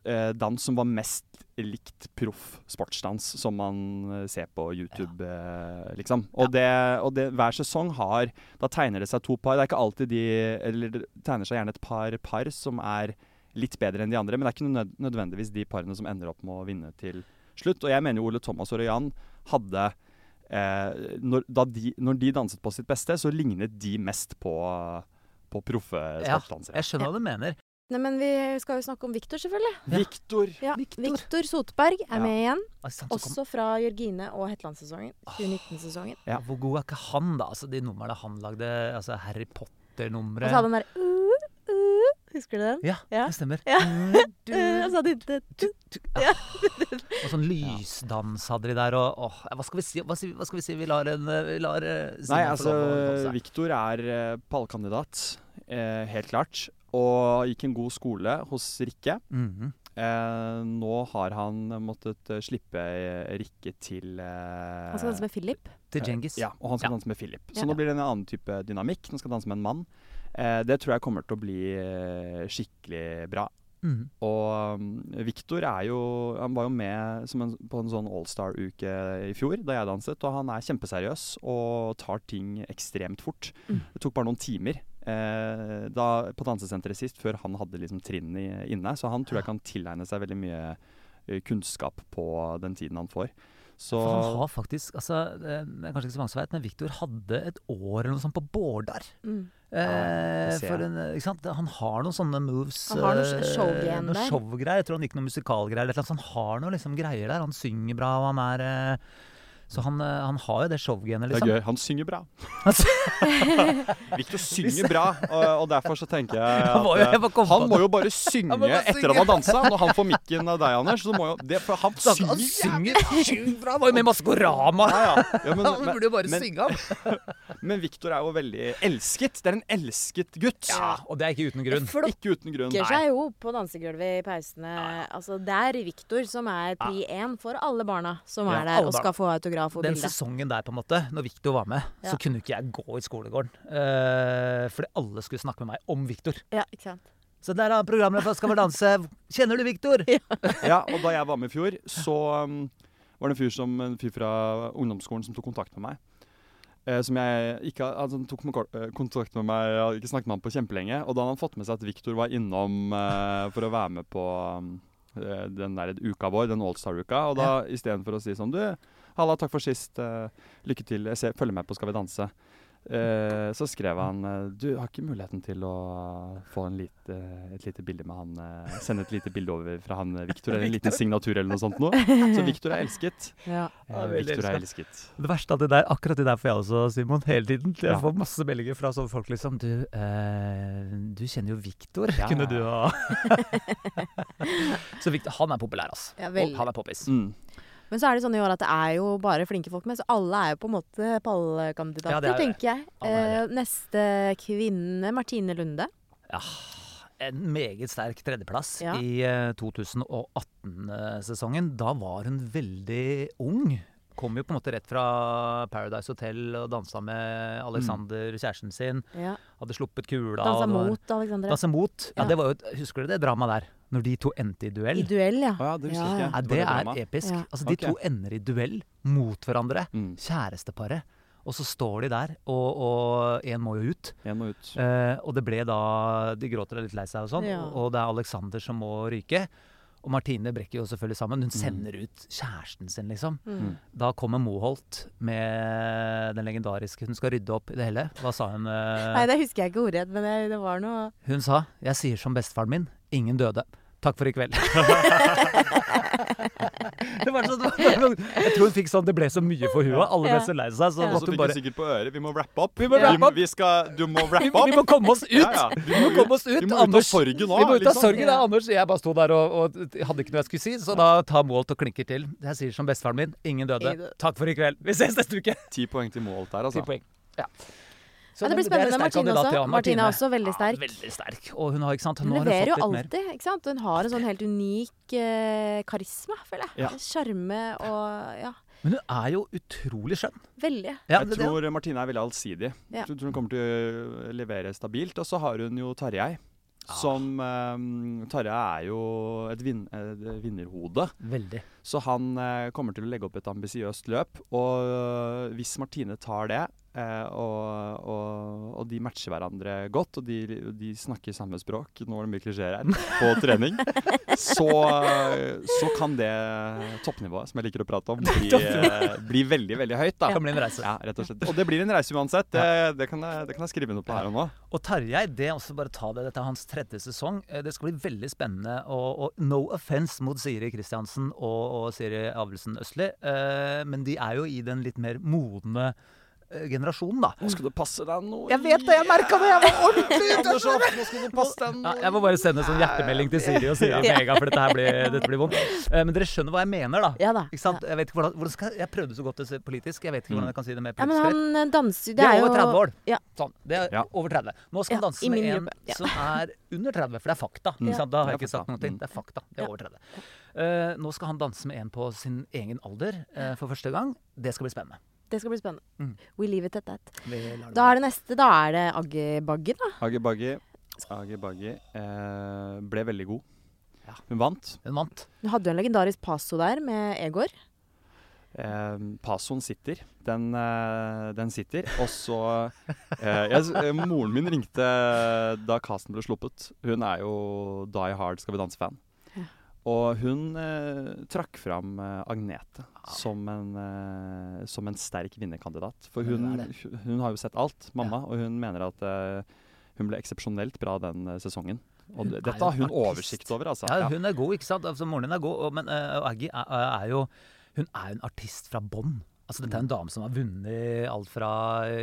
eh, dans som var mest likt proff sportsdans som man eh, ser på YouTube, ja. liksom. Og, det, og det, hver sesong har Da tegner det seg to par. Det er ikke alltid de Eller det tegner seg gjerne et par par som er litt bedre enn de andre, men det er ikke nødvendigvis de parene som ender opp med å vinne til slutt. Og jeg mener jo Ole Thomas og Røyan hadde eh, når, de, når de danset på sitt beste, så lignet de mest på, på proffe Ja. Jeg skjønner hva du mener. Nei, men vi skal jo snakke om Victor, selvfølgelig. Ja. Victor! Ja, Victor. Victor Sotberg er Ja. med igjen. Altså, sant, så kom- Også fra Jørgine og Hetlandssesongen. 2019-sesongen. Ja. Hvor god er ikke han, da? Altså, de numrene han lagde, altså Harry Og Potter-numre så hadde han der uh, uh, Husker du den? Ja, Ja. det stemmer. Ja. Du, Uh, og så hadde de og sånn lysdans hadde de der, og åh, hva skal vi si? Hva, si- hva skal vi si? Vi lar en eh, Vi lar eh, Nei, altså. Victor er eh, pallkandidat, eh, helt klart. Og gikk en god skole hos Rikke. Mhm. Eh, nå har han måttet eh, slippe eh, Rikke til eh, Han skal danse med Philip. Til Djengis. Ja, og han skal Ja. danse med Philip. Så Ja. nå blir det en annen type dynamikk. Nå skal han danse med en mann. Eh, det tror jeg kommer til å bli eh, skikkelig bra. Mm. Og um, Victor er jo Han var jo med som en, på en sånn Allstar-uke i fjor, da jeg danset. Og han er kjempeseriøs og tar ting ekstremt fort. Mm. Det tok bare noen timer eh, da, på dansesenteret sist, før han hadde liksom trinn i, inne. Så han tror jeg kan tilegne seg veldig mye eh, kunnskap på den tiden han får. Så For han har faktisk altså, Det er kanskje ikke så mange som vet, men Victor hadde et år eller noe sånt på Bårdar. Mm. Eh, for en, ikke sant? Han har noen sånne moves. Han har noen eh, showgreier noe showgreier. Jeg tror han gikk noen musikalgreier. han har noen liksom greier der. Han synger bra, og han er eh, Så han, eh, han har jo det showgenet, det er liksom. gøy. Han synger bra. Victor synger bra, og, og derfor så tenker jeg Han må jo- at må komme han må jo bare synge Han bare etter han har dansa. Når han får mikken av deg, Anders, så må jo det, For han synger Han synger sjukt bra! Han var jo med i Maskorama! Ja, ja. ja men, Han burde jo bare men, synge ham. men Victor er jo veldig elsket. Det er en elsket gutt. Ja, og det er ikke uten grunn. Ikke uten grunn. Flokker seg jo på dansegulvet i pausene. Altså, det er Victor som er pri én for alle barna som Ja, er der og skal få autograf og Den bilde. sesongen der, på en måte, når Victor var med, Ja. så kunne ikke jeg gå i skolegården. Uh, fordi alle skulle snakke med meg om Victor. Ja, ikke sant. Så der er programmet for Skal vi danse. Kjenner du Victor? Ja, og da jeg var med i fjor, så um, var det en fyr, som, en fyr fra ungdomsskolen som tok kontakt med meg. Eh, som jeg ikke altså, tok eh, kontakt med meg, jeg hadde ikke snakket med ham på kjempelenge. Og da hadde han fått med seg at Victor var innom eh, for å være med på um, eh, den der uka vår, den Allstar-uka. Og da istedenfor å si sånn Du, halla, takk for sist. eh, lykke til. Jeg ser, følger med på Skal vi danse. Uh, så skrev han eh, Du har ikke muligheten til å få en lite, et lite bilde med han Sende et lite bilde over fra han Victor, eller en liten signatur eller noe sånt noe. Så Victor er elsket. Ja. Uh, Victor er elsket. Det verste av det der, akkurat det der får jeg også, Simon, hele tiden. Jeg Ja. får masse meldinger fra sånne folk liksom Du, uh, du kjenner jo Victor. Ja. Kunne du ha Så Victor, han er populær, altså. Ja, han er poppis. Mm. Men så er det sånn i år at det er jo bare flinke folk med, så alle er jo på en måte pallkandidater, Ja, det det. tenker jeg. Eh, neste kvinne, Martine Lunde. Ja, en meget sterk tredjeplass Ja. i eh, 2018-sesongen. Da var hun veldig ung. Kom jo på en måte rett fra Paradise Hotel og dansa med Alexander, kjæresten sin. Ja. Hadde sluppet kula. Dansa mot Alexander. Dansa mot. Ja, det var jo, Husker du det dramaet der? Når de to endte i duell? I duell, ja. Ja, det Ja, ja. ikke. Nei, Det det er drama. episk. Ja. Altså, de okay. to ender i duell mot hverandre. Mm. Kjæresteparet. Og så står de der, og, og en må jo ut. En må ut. Eh, og det ble da De gråter litt lei seg og sånn, Ja. og, og det er Alexander som må ryke. Og Martine brekker jo selvfølgelig sammen. Hun sender ut kjæresten sin, liksom. Mm. Da kommer Moholt med den legendariske Hun skal rydde opp i det hele. Hva sa hun? eh? Nei, det husker jeg ikke ordrett, men det, det var noe Hun sa 'Jeg sier som bestefaren min, ingen døde'. Takk for i kveld. det var sånn, det var, jeg tror hun fikk sånn Det ble så mye for henne. Alle ble så lei seg. Så. Måtte hun bare du sikkert på øret. Vi må rappe opp. Vi må rappe opp. Vi skal, du må vi, rappe opp. vi må komme oss ut! Ja, ja. Vi må komme oss ut. Vi må ut av sorgen nå. vi må ut av liksom. sorgen, da, Ja. Anders. Jeg bare sto der og, og hadde ikke noe jeg skulle si, så da tar Målt og klinker til. Jeg sier som bestefaren min, ingen døde. Takk for i kveld. Vi ses neste uke. Ti poeng til Målt der, Ti altså. poeng. Ja. Så Ja, det blir spennende. Martine også. ja. Martine er også veldig Ja, sterk. veldig sterk. Og hun har, ikke sant, Hun leverer jo alltid, ikke sant. Hun har en sånn helt unik eh, karisma, føler jeg. Ja. Og ja, Men hun er jo utrolig skjønn. veldig. Ja, jeg tror Martine er veldig allsidig. Ja. Jeg tror hun kommer til å levere stabilt. Og så har hun jo Tarjei. Som um, Tarjei er jo et, vin et vinnerhode. Veldig. Så han eh, kommer til å legge opp et ambisiøst løp. Og øh, hvis Martine tar det, eh, og, og, og de matcher hverandre godt, og de, de snakker samme språk Nå er det mye klisjeer her på trening. Så, så kan det toppnivået, som jeg liker å prate om, bli, eh, bli veldig, veldig høyt. da. Det kan bli en reise. Ja, rett og slett. Og det blir en reise uansett. Det, det, kan, jeg, det kan jeg skrive noe på her og nå. Og Tarjei, det er også bare ta det, dette er hans tredje sesong. Eh, Det skal bli veldig spennende. Og, og no offense mot Siri Kristiansen og, og Siri Avelsen Østli, eh, men de er jo i den litt mer modne eh, generasjonen, da. Nå skal du passe deg noe Jeg vet det, jeg merka det! Jeg var ordentlig ute etter det! nå skal det passe deg Ja, jeg må bare sende en sånn hjertemelding til Siri og Siri mega, for dette her blir, dette blir vondt. Eh, Men dere skjønner hva jeg mener, da. Ja da. Ikke sant? Jeg, vet ikke hvordan, hvordan skal, jeg prøvde så godt å se politisk. Jeg vet ikke hvordan jeg kan si det mer Ja, men politisk han danser Det er er jo over 30 år. Ja. Sånn, det er Ja. over 30. Nå skal han danse i med en ja. som er under 30, for det er fakta. Ikke sant? Da har jeg ikke sagt noe. Mm. Det er fakta. Det er over 30. Eh, nå skal han danse med en på sin egen alder uh, for første gang. Det skal bli spennende. Det skal bli spennende. Mm. We leave it at that. Da er det neste. Da er det Aggebaggen, da. Agge Baggi, Agge Baggi uh, ble veldig god. Ja. Hun vant. Hun vant. Hun hadde jo en legendarisk paso der med Egor. Eh, Pasoen sitter. Den, eh, den sitter. Og så eh, jeg, Moren min ringte da casten ble sluppet. Hun er jo Die Hard Skal vi danse-fan. Ja. Og hun eh, trakk fram eh, Agnete som en, eh, som en sterk vinnerkandidat. For Hun hun, har jo sett alt, mamma, og hun mener at eh, hun ble eksepsjonelt bra den eh, sesongen. Og Hun dette har hun artist. oversikt over, altså. Ja, Ja. hun er god, ikke sant? Altså, moren din er god, og, men uh, Aggie er, er jo Hun er jo en artist fra bånn. Altså, dette er en dame som har vunnet alt fra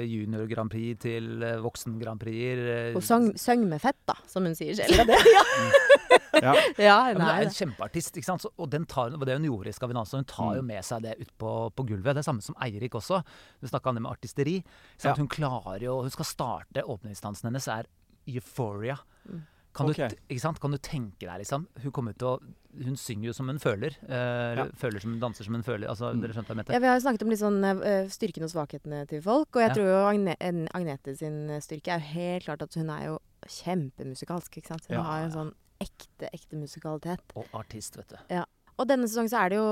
junior Grand Prix til voksen Grand Prix. Og sang, søng med fett, da, som hun sier selv. Ja. Ja, Ja, hun men det er en kjempeartist, ikke sant? Så, og den tar, og det hun gjorde i danse, hun tar jo Mm. med seg det ut på, på gulvet. Det er samme som Eirik også. Du snakka om det med artisteri. Ja. Hun klarer jo Hun skal starte Åpningsdansen hennes er Euphoria. Mm. Kan, okay. du, kan du tenke deg, liksom Hun kommer til å Hun synger jo som hun føler. Eh, Ja. Føler som danser som hun føler. Altså, Mm. Dere skjønte hva jeg mente? Ja, vi har jo snakket om sånn eh, styrken og svakhetene til folk. Og jeg Ja. tror jo Agne Agnete sin styrke er jo helt klart at hun er jo kjempemusikalsk. Hun Ja, har en sånn ekte, ekte musikalitet. Og artist, vet du. Ja. Og denne sesongen så er det jo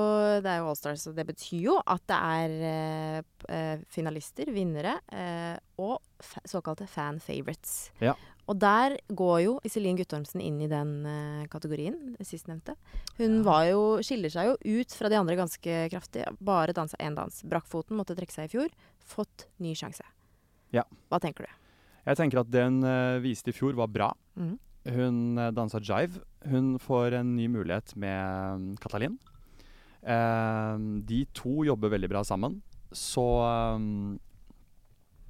Det er jo Allstars, og det betyr jo at det er eh, eh, finalister, vinnere, eh, og fa såkalte fan favorites. Ja. Og der går jo Iselin Guttormsen inn i den eh, kategorien, sistnevnte. Hun var jo, skiller seg jo ut fra de andre ganske kraftig. Bare dansa én dans. Brakk foten, måtte trekke seg i fjor. Fått ny sjanse. Ja. Hva tenker du? Jeg tenker at det hun eh, viste i fjor, var bra. Mhm. Hun uh, dansa jive. Hun får en ny mulighet med um, Katalin. Eh, de to jobber veldig bra sammen. Så um,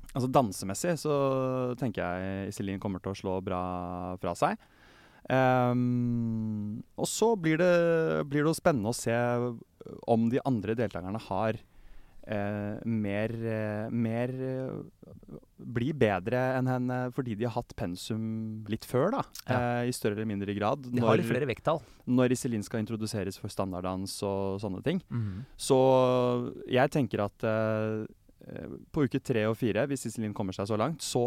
Altså dansemessig så tenker jeg Iselin kommer til å slå bra fra seg. Um, og så blir det, blir det spennende å se om de andre deltakerne har eh, mer, eh, mer eh, Blir bedre enn henne fordi de har hatt pensum litt før, da. Ja. Eh, I større eller mindre grad. De har litt flere vekttall. når Iselin skal introduseres for standarddans og sånne ting. Mhm. Så jeg tenker at eh, eh, på uke tre og fire, hvis Iselin kommer seg så langt, så,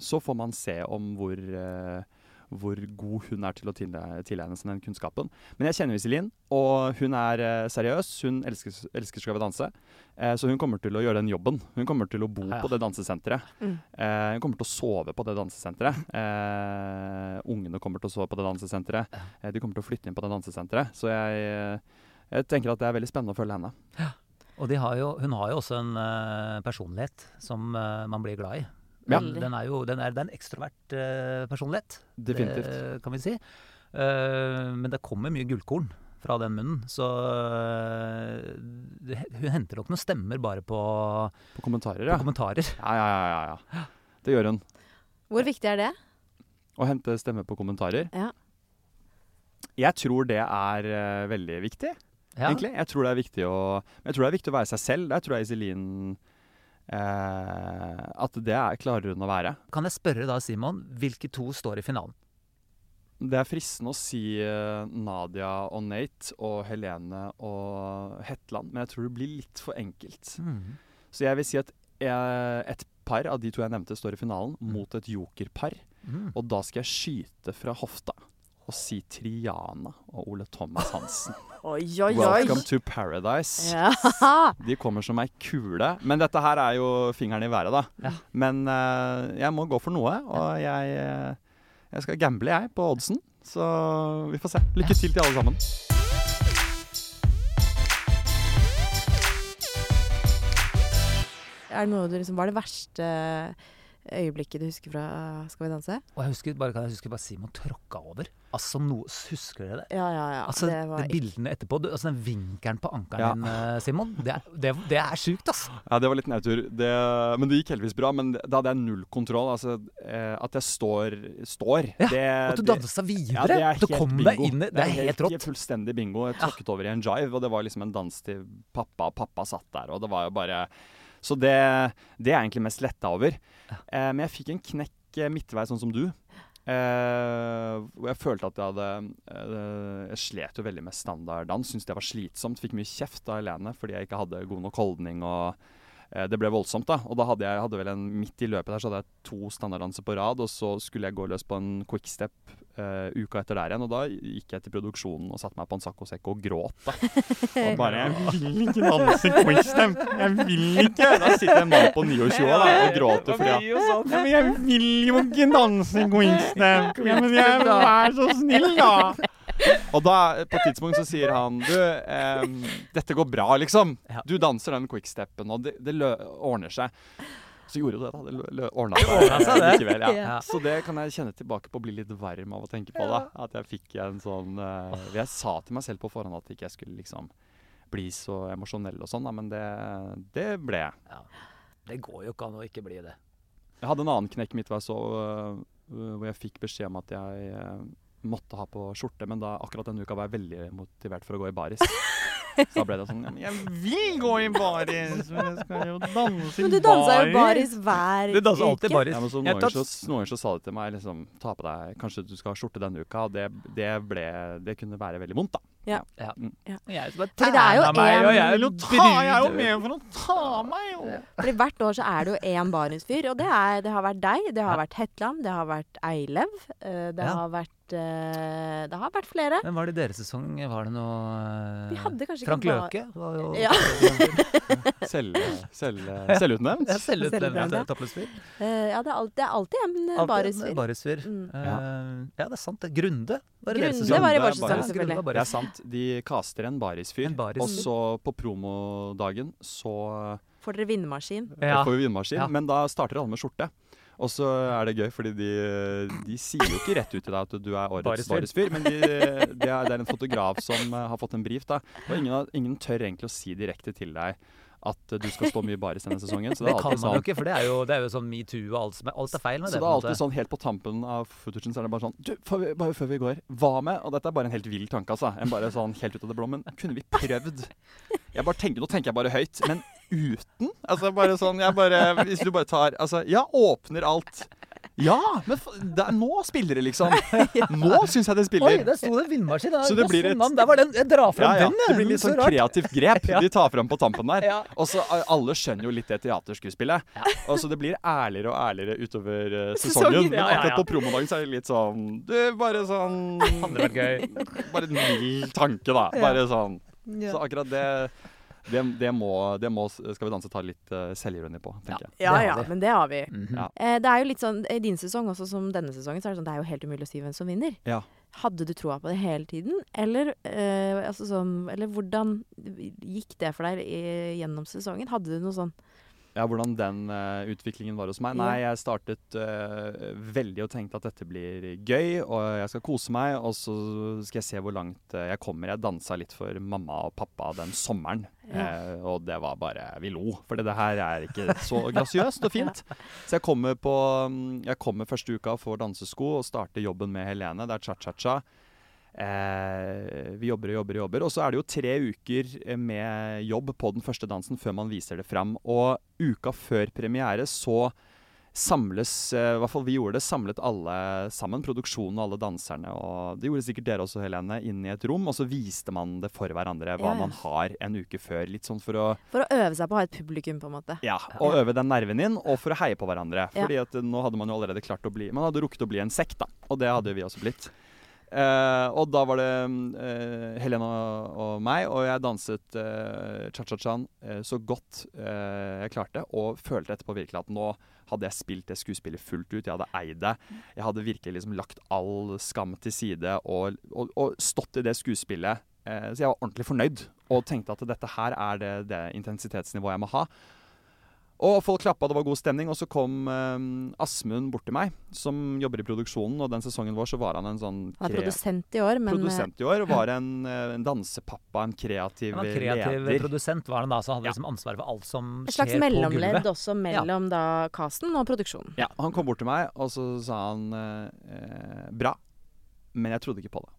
så får man se om hvor, eh, hvor god hun er til å tilegne seg den kunnskapen. Men jeg kjenner Iselin, og hun er eh, seriøs. Hun elsker, elsker Skal vi danse. Eh, så hun kommer til å gjøre den jobben. Hun kommer til å bo Ja, ja. på det dansesenteret. Mm. Eh, hun kommer til å sove på det dansesenteret. Eh, ungene kommer til å sove på det dansesenteret. Eh, de kommer til å flytte inn på det dansesenteret. Så jeg, jeg tenker at det er veldig spennende å følge henne. Og de har jo, hun har jo også en uh, personlighet som uh, man blir glad i. Ja. Den, den er jo den er, det er en ekstrovert uh, personlighet, Definitivt. det kan vi si. Uh, men det kommer mye gullkorn fra den munnen, så uh, det, hun henter nok noen stemmer bare på, På kommentarer, på ja. kommentarer. Ja, ja, ja, ja, ja. Det gjør hun. Hvor viktig er det? Å hente stemmer på kommentarer. Ja. Jeg tror det er veldig viktig, Ja. egentlig. Jeg tror det er viktig å Jeg tror det er viktig å være seg selv. Der tror jeg Iselin at det er, klarer hun å være. Kan jeg spørre da, Simon, hvilke to står i finalen? Det er fristende å si eh, Nadia og Nate og Helene og Hetland, men jeg tror det blir litt for enkelt. Så jeg vil si at eh, et par av de to jeg nevnte, står i finalen mot et jokerpar. Mm. Og da skal jeg skyte fra hofta og si Triana og Ole Thomas Hansen. Oi, oi, oi. Welcome to paradise. Ja. De kommer som ei kule. Men dette her er jo fingeren i været, da. Ja. Men uh, jeg må gå for noe, og jeg, eh, jeg skal gamble, jeg, på oddsen. Så vi får se. Lykke til til alle sammen. Er det noe du liksom, Hva er det verste øyeblikket du husker fra Skal vi danse? Og jeg husker bare, kan jeg huske bare Simon tråkka over. Altså, no, Husker dere det? Ja, ja, ja. Altså, det var de bildene etterpå, du, altså den vinkelen på ankelen Ja. din, eh, Simon, det er, det, det er sjukt, altså. Ja, det var litt nedtur. Det, men det gikk heldigvis bra. Men da hadde jeg null kontroll. Altså, eh, at jeg står, står Ja, det, At du det- dansa videre. Ja, det er helt bingo. deg inn Det er helt rått. fullstendig bingo. Jeg tråkket over i en jive, og det var liksom en dans til pappa, og pappa satt der, og det var jo bare Så det, det er jeg egentlig mest letta over. Eh, men jeg fikk en knekk midtvei midtveis, sånn som du. Eh, jeg følte at jeg hadde eh, Jeg slet jo veldig med standarddans. Syntes det var slitsomt. Fikk mye kjeft av Helene fordi jeg ikke hadde god nok holdning. og eh, det ble voldsomt, da. Og da hadde jeg hadde vel en midt i løpet der så hadde jeg to standarddanser på rad, og så skulle jeg gå løs på en quickstep eh, uka etter der igjen. Og da gikk jeg til produksjonen og satte meg på en saccosekk og gråt, da. Og bare Jeg vil ikke danse quickstep! Jeg vil ikke! Da sitter en mann på 29 da, og gråter fordi han ja, men jeg vil jo ikke danse quickstep! Ja, men jeg, vær så snill, da! Og da, på et tidspunkt så sier han Du, em, dette går bra, liksom. Du danser den quickstepen, og det, det lø ordner seg. Så gjorde jo det, da. Det ordna seg, likevel. Ja. Ja. Så det kan jeg kjenne tilbake på å bli litt varm av å tenke på. da At jeg fikk en sånn eh, Jeg sa til meg selv på forhånd at ikke jeg skulle liksom bli så emosjonell og sånn, da, men det, det ble jeg. Ja. Det går jo ikke an å ikke bli det. Jeg hadde en annen knekk midtveis òg, øh, hvor jeg fikk beskjed om at jeg øh, måtte ha på skjorte, men da akkurat denne uka var jeg veldig motivert for å gå i baris. Så da ble det sånn ja, men Jeg vil gå i baris, men jeg skal jo danse i baris. Men du dansa jo baris hver uke. Du danser alltid baris. Ja, men så noen ganger så, så sa de til meg liksom, ta på deg, kanskje du skal ha skjorte denne uka. og Det, det, ble, det kunne være veldig vondt, da. Ja. ja. Jeg er jo meg, en- og jeg vil jo ta, jeg er jo med for å ta meg, jo! For hvert år så er det jo én Barentsfyr, og det, er, det har vært deg, det har Ja. vært Hetland, det har vært Eilev, eh, det Ja. har vært eh, Det har vært flere. Men var det deres sesong? Var det noe Vi eh, hadde kanskje Frank ikke Løke var jo Ja. Selv, selv, selvutnevnt. Ja, Selvutnevnt Selvutnevnt, ja. Eh, ja, det er, alltid, det er alltid en. Barisfyr. Mm. Eh, ja, det er sant. Grunde var det deres Grunde sesong. var i vår sesong, selvfølgelig. Det er baris. De caster en barisfyr. En baris. Og så på promodagen så Får dere vindmaskin? Ja. får vi vindmaskin, Ja. Men da starter alle med skjorte. Og så er det gøy, fordi de, de sier jo ikke rett ut til deg at du er årets Barisfyr. barisfyr, men de, det, er, det er en fotograf som eh, har fått en brief, da. Og ingen, ingen tør egentlig å si direkte til deg at du skal stå mye baris denne sesongen. Så det Det kan man man jo sånn ikke, for det er jo, det er jo sånn metoo og alt som er, alt er feil med så det. det er alltid sånn helt på tampen av footagen så er det bare sånn Du, vi, bare før vi går, hva med Og dette er bare en helt vill tanke, altså. En bare sånn helt ut av det blå. Men kunne vi prøvd Jeg bare tenker, Nå tenker jeg bare høyt, men uten? Altså bare sånn Jeg bare Hvis du bare tar Altså, ja, åpner alt. Ja! Men f det er, nå spiller det, liksom. Nå syns jeg det Oi, spiller. der sto det en vindmaskin! Så det blir et-. Der var den, jeg drar fram ja. den, jeg. Det blir litt sånn så kreativt grep Ja. de tar fram på tampen der. Ja. Og så eh, Alle skjønner jo litt det teaterskuespillet. Ja. Og så det blir ærligere og ærligere utover uh, Sesongen. Men ja, ja, ja. akkurat på promodagen så er det litt sånn Du, bare sånn Hadde vært gøy. Bare en mild tanke, da. Bare sånn. Ja. Så akkurat det det, det, må, det må Skal vi danse ta litt uh, selvironi på, tenker jeg. Ja ja, men det har vi. Mhm. Ja. Eh, det er jo litt sånn, I din sesong også som denne sesongen, så er det sånn, det er jo helt umulig å si hvem som vinner. Ja. Hadde du troa på det hele tiden, eller, eh, altså sånn, eller hvordan gikk det for deg i, gjennom sesongen? Hadde du noe sånn Ja, Hvordan den uh, utviklingen var hos meg? Ja. Nei, jeg startet uh, veldig og tenkte at dette blir gøy, og jeg skal kose meg, og så skal jeg se hvor langt uh, jeg kommer. Jeg dansa litt for mamma og pappa den sommeren, Ja. og det var bare Vi lo, for det her er ikke så grasiøst og fint. Så jeg kommer på mm, Jeg kommer første uka og får dansesko og starter jobben med Helene. Det er cha-cha-cha. Eh, vi jobber og jobber og jobber. Og så er det jo tre uker eh, med jobb på den første dansen før man viser det fram. Og uka før premiere så samles eh, I hvert fall vi gjorde det. Samlet alle sammen, produksjonen og alle danserne. Og det gjorde sikkert dere også, Helene, inn i et rom. Og så viste man det for hverandre, hva Ja, man har en uke før. Litt sånn for å For å øve seg på å ha et publikum, på en måte. ja, og øve den nerven inn, og for å heie på hverandre. Fordi at eh, nå hadde man jo allerede klart å bli Man hadde rukket å bli en sekt, da. Og det hadde vi også blitt. Eh, og da var det uh, Helena og meg, og jeg danset uh, eh, så godt jeg klarte, og følte etterpå virkelig at nå hadde jeg spilt det skuespillet fullt ut. Jeg hadde eid det. Jeg hadde virkelig liksom lagt all skam til side og, og, og stått i det skuespillet. Så jeg var ordentlig fornøyd og tenkte at dette her er det, det intensitetsnivået jeg må ha. Og folk klappa, det var god stemning. Og så kom eh, Asmund bort til meg, som jobber i produksjonen. Og den sesongen vår så var han en sånn Han er produsent i år, men eh, produsent i år. Var en, eh, en dansepappa, en kreativ Han var kreativ leder. produsent, var han da, så hadde Ja. liksom ansvaret for alt som skjer på et skjer slags mellomledd også mellom da casten og produksjonen. Ja, Han kom bort til meg, og så sa han eh, eh, Bra, men jeg trodde ikke på det.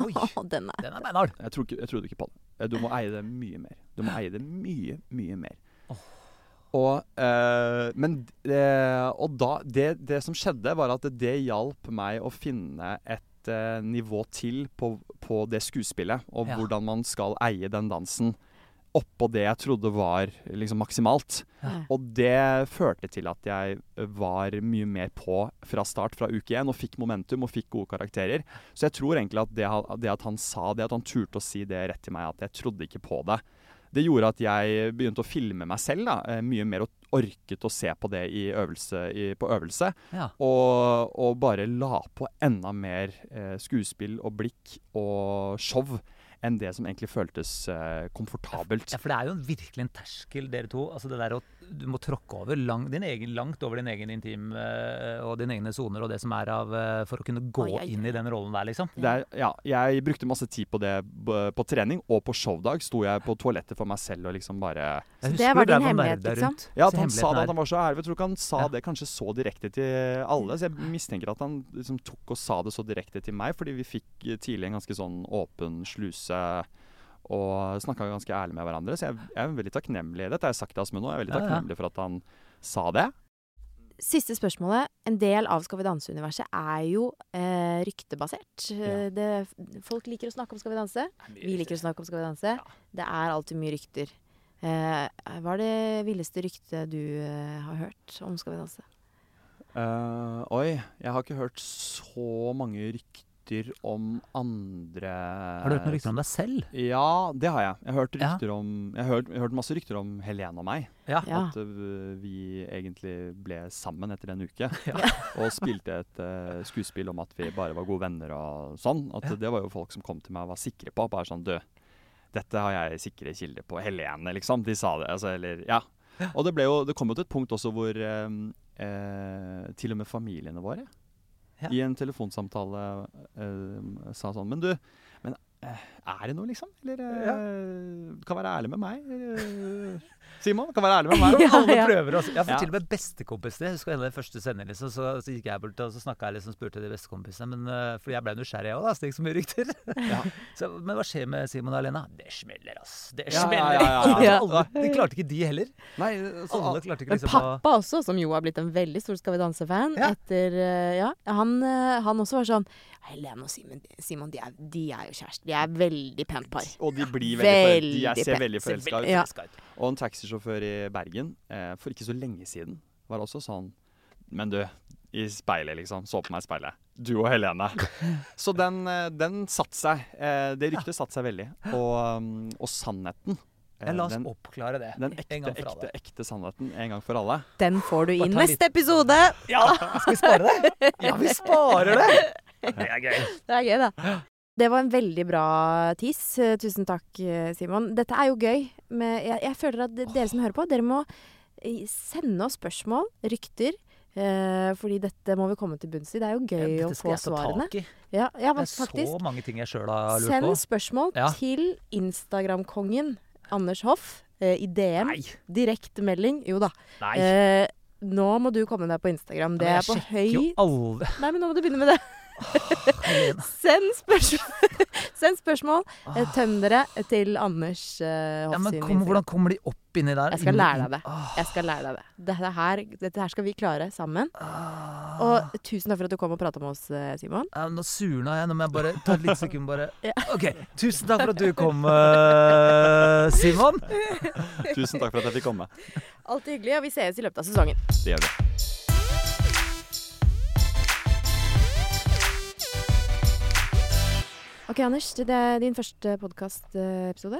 Oi, den er den er beinhard. Jeg, jeg trodde ikke på det. Du må eie det mye mer. Du må eie det mye, mye mer. Og, eh, men det, og da, det, det som skjedde, var at det hjalp meg å finne et eh, nivå til på, på det skuespillet, og Ja. hvordan man skal eie den dansen oppå det jeg trodde var liksom maksimalt. Ja. Og det førte til at jeg var mye mer på fra start, fra uke én, og fikk momentum og fikk gode karakterer. Så jeg tror egentlig at det, det at han sa det, at han turte å si det rett til meg, at jeg trodde ikke på det, det gjorde at jeg begynte å filme meg selv da, eh, mye mer og orket å se på det i øvelse, i, på øvelse. Ja. Og, og bare la på enda mer eh, skuespill og blikk og show enn det som egentlig føltes eh, komfortabelt. Ja, for det er jo virkelig en terskel, dere to. Altså det der å Du må tråkke over lang, din egen, langt over din egen intim eh, og dine egne soner og det som er av eh, For å kunne gå Oi, inn i den rollen der, liksom. Det er, ja, jeg brukte masse tid på det på trening, og på showdag sto jeg på toalettet for meg selv og liksom bare Så det var din hemmelighet, liksom? Ja, at han sa det, at han var så ærlig. Jeg tror ikke han sa Ja. det kanskje så direkte til alle. Så jeg mistenker at han liksom tok og sa det så direkte til meg, fordi vi fikk eh, tidlig en ganske sånn åpen sluse og snakka ganske ærlig med hverandre. Så jeg, jeg er veldig takknemlig. Dette har jeg sagt til Asmund nå. Jeg er veldig Ja, ja. takknemlig for at han sa det. Siste spørsmålet. En del av Skal vi danse-universet er jo eh, ryktebasert. Ja. Det, folk liker å snakke om Skal vi danse. Vi liker å snakke om Skal vi danse. Det er alltid mye rykter. Eh, hva er det villeste ryktet du eh, har hørt om Skal vi danse? Uh, oi, jeg har ikke hørt så mange rykter om andre Har du hørt noen rykter om deg selv? Ja, det har jeg. Jeg har hørt, Ja. om, jeg har hørt, jeg har hørt masse rykter om Helene og meg. Ja. At uh, vi egentlig ble sammen etter en uke. Ja. Og spilte et uh, skuespill om at vi bare var gode venner og sånn. At Ja. Det var jo folk som kom til meg og var sikre på. Bare sånn Du, dette har jeg sikre kilder på. Helene, liksom. De sa det. Altså, eller Ja. Og det, ble jo, det kom jo til et punkt også hvor eh, til og med familiene våre Ja. i en telefonsamtale øh, sa sånn Men du, eh, er det noe, liksom? Eller ja. Du kan være ærlig med meg. eh, Simon, kan være ærlig med meg. Ja, Alle ja. prøver også. Ja, for Ja. til og med bestekompisene. Jeg husker en av de første sendene, liksom, så, så gikk jeg bort og så snakka jeg liksom, spurte de bestekompisene. Men uh, for jeg ble nysgjerrig jeg òg, så det gikk så mye rykter. Ja. så, men hva skjer med Simon og Alena? Det smeller, ass. Det Ja, ja, smeller. ja, ja, ja. Alle, de klarte ikke de heller. Nei, så, Alle klarte ikke liksom Men pappa også, som jo har blitt en veldig stor Skal vi danse-fan, Ja. etter eh, Ja, han, eh, han også var sånn Helene og Simon, Simon de, er, de er jo kjærester. De er veldig pent par. Og de blir veldig. Veldig Jeg ser veldig forelska ut. Ja. Og en taxisjåfør i Bergen eh, for ikke så lenge siden var også sånn Men du, i speilet, liksom. Så på meg i speilet. Du og Helene. Så den, eh, den satte seg. Eh, det ryktet satte seg veldig. Og, um, og sannheten eh, Ja, la oss den, oppklare det den en ekte, gang for ekte, alle. ekte sannheten en gang for alle. Den får du inn neste episode! Ja, skal vi spare det? Ja, vi sparer det! Det er gøy. Det er gøy, da. Det var en veldig bra tiss. Eh, Tusen takk, eh, Simon. Dette er jo gøy. Men jeg, jeg føler at dere som hører på, dere må sende oss spørsmål, rykter. Eh, fordi dette må vi komme til bunns i. Det er jo gøy å Dette få skal jeg ta svarene. tak i. Ja, ja, Det er faktisk. så mange ting jeg sjøl har lurt Send på. spørsmål Ja. til Instagram-kongen Anders Hoff eh, i DM. Direktemelding. Jo da. Nei. Eh, nå må du komme deg på Instagram. Det er på høy Nei, men nå må du begynne med det. Send spørsmål, Send spørsmål. Eh, Tøm dere til Anders uh, Ja, men kom, hvordan kommer de opp inni der? Jeg skal lære deg det. Jeg skal lære deg det. Dette her, dette her skal vi klare sammen. Og tusen takk for at du kom og prata med oss, eh, Simon. Ja, nå surna jeg. Nå må jeg bare ta et lite sekund, bare. OK. Tusen takk for at du kom, uh, Simon. Tusen takk for at jeg fikk komme. Alltid hyggelig, og vi sees i løpet av sesongen. Det gjør vi. Ok, Anders. Det er din første podkastepisode.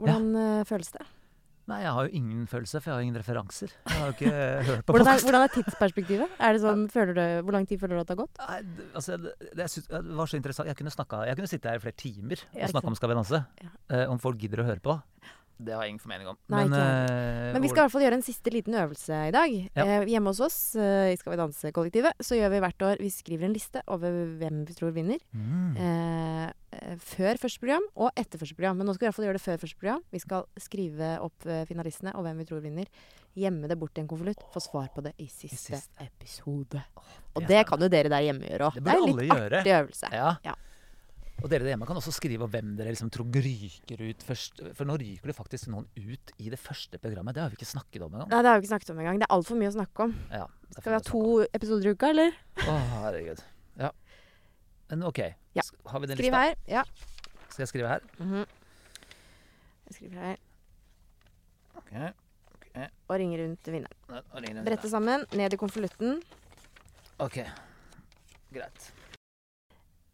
Hvordan ja. føles det? Nei, jeg har jo ingen følelse, for jeg har ingen referanser. Jeg har jo ikke hørt på Hvordan er, hvordan er tidsperspektivet? Er det sånn, føler du, hvor lang tid føler du at det har gått? Nei, altså, det, det, det var så interessant. Jeg kunne, snakka- jeg kunne sitte her i flere timer og snakke om Skal vi danse. Ja. Eh, om folk gidder å høre på. Det har jeg ingen formening om. Nei, men, uh, Men vi skal i hvert fall gjøre en siste liten øvelse i dag. Ja. Eh, hjemme hos oss eh, i Skal vi danse-kollektivet så gjør vi hvert år Vi skriver en liste over hvem vi tror vinner. mm. Eh, eh, før første program og etter første program. Men nå skal vi i hvert fall gjøre det før første program. Vi skal skrive opp eh, finalistene og hvem vi tror vinner. Gjemme det bort i en konvolutt. Få svar på det i siste, siste. episode. det Og det kan jo dere der hjemme gjøre òg. Det Det, er en litt gjøre. artig øvelse. Ja. Ja. Og dere der hjemme kan også skrive hvem dere liksom tror ryker ut først. For nå ryker det faktisk noen ut i det første programmet. Det har vi ikke snakket om engang. Nei, det har vi ikke snakket om engang. Det er altfor mye å snakke om. Ja, Skal vi ha to episoder i uka, eller? Å, herregud. Ja. Men OK. Ja. Har vi den Skriv lista? her. Ja. Skal jeg skrive her? Mhm. Jeg skriver her. Ok. Og ringer rundt vinneren. Brette sammen, ned i konvolutten. OK. Greit.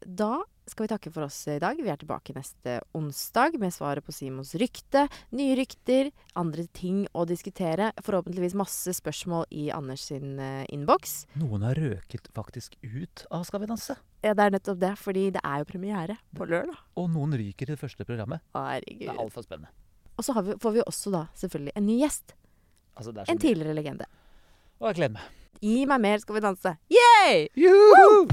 Da skal vi takke for oss i dag. Vi er tilbake neste onsdag med svaret på Simons rykte, nye rykter, andre ting å diskutere. Forhåpentligvis masse spørsmål i Anders sin uh, innboks. Noen har røket faktisk ut av Skal vi danse. Ja, det er nettopp det, fordi det er jo premiere på lørdag. Og noen ryker i det første programmet. Herregud. Det er altfor spennende. Og så har vi, får vi også da selvfølgelig en ny gjest. Altså, det er En mye. tidligere legende. Og jeg gleder meg. Gi meg mer, skal vi danse. Yay! Juhu!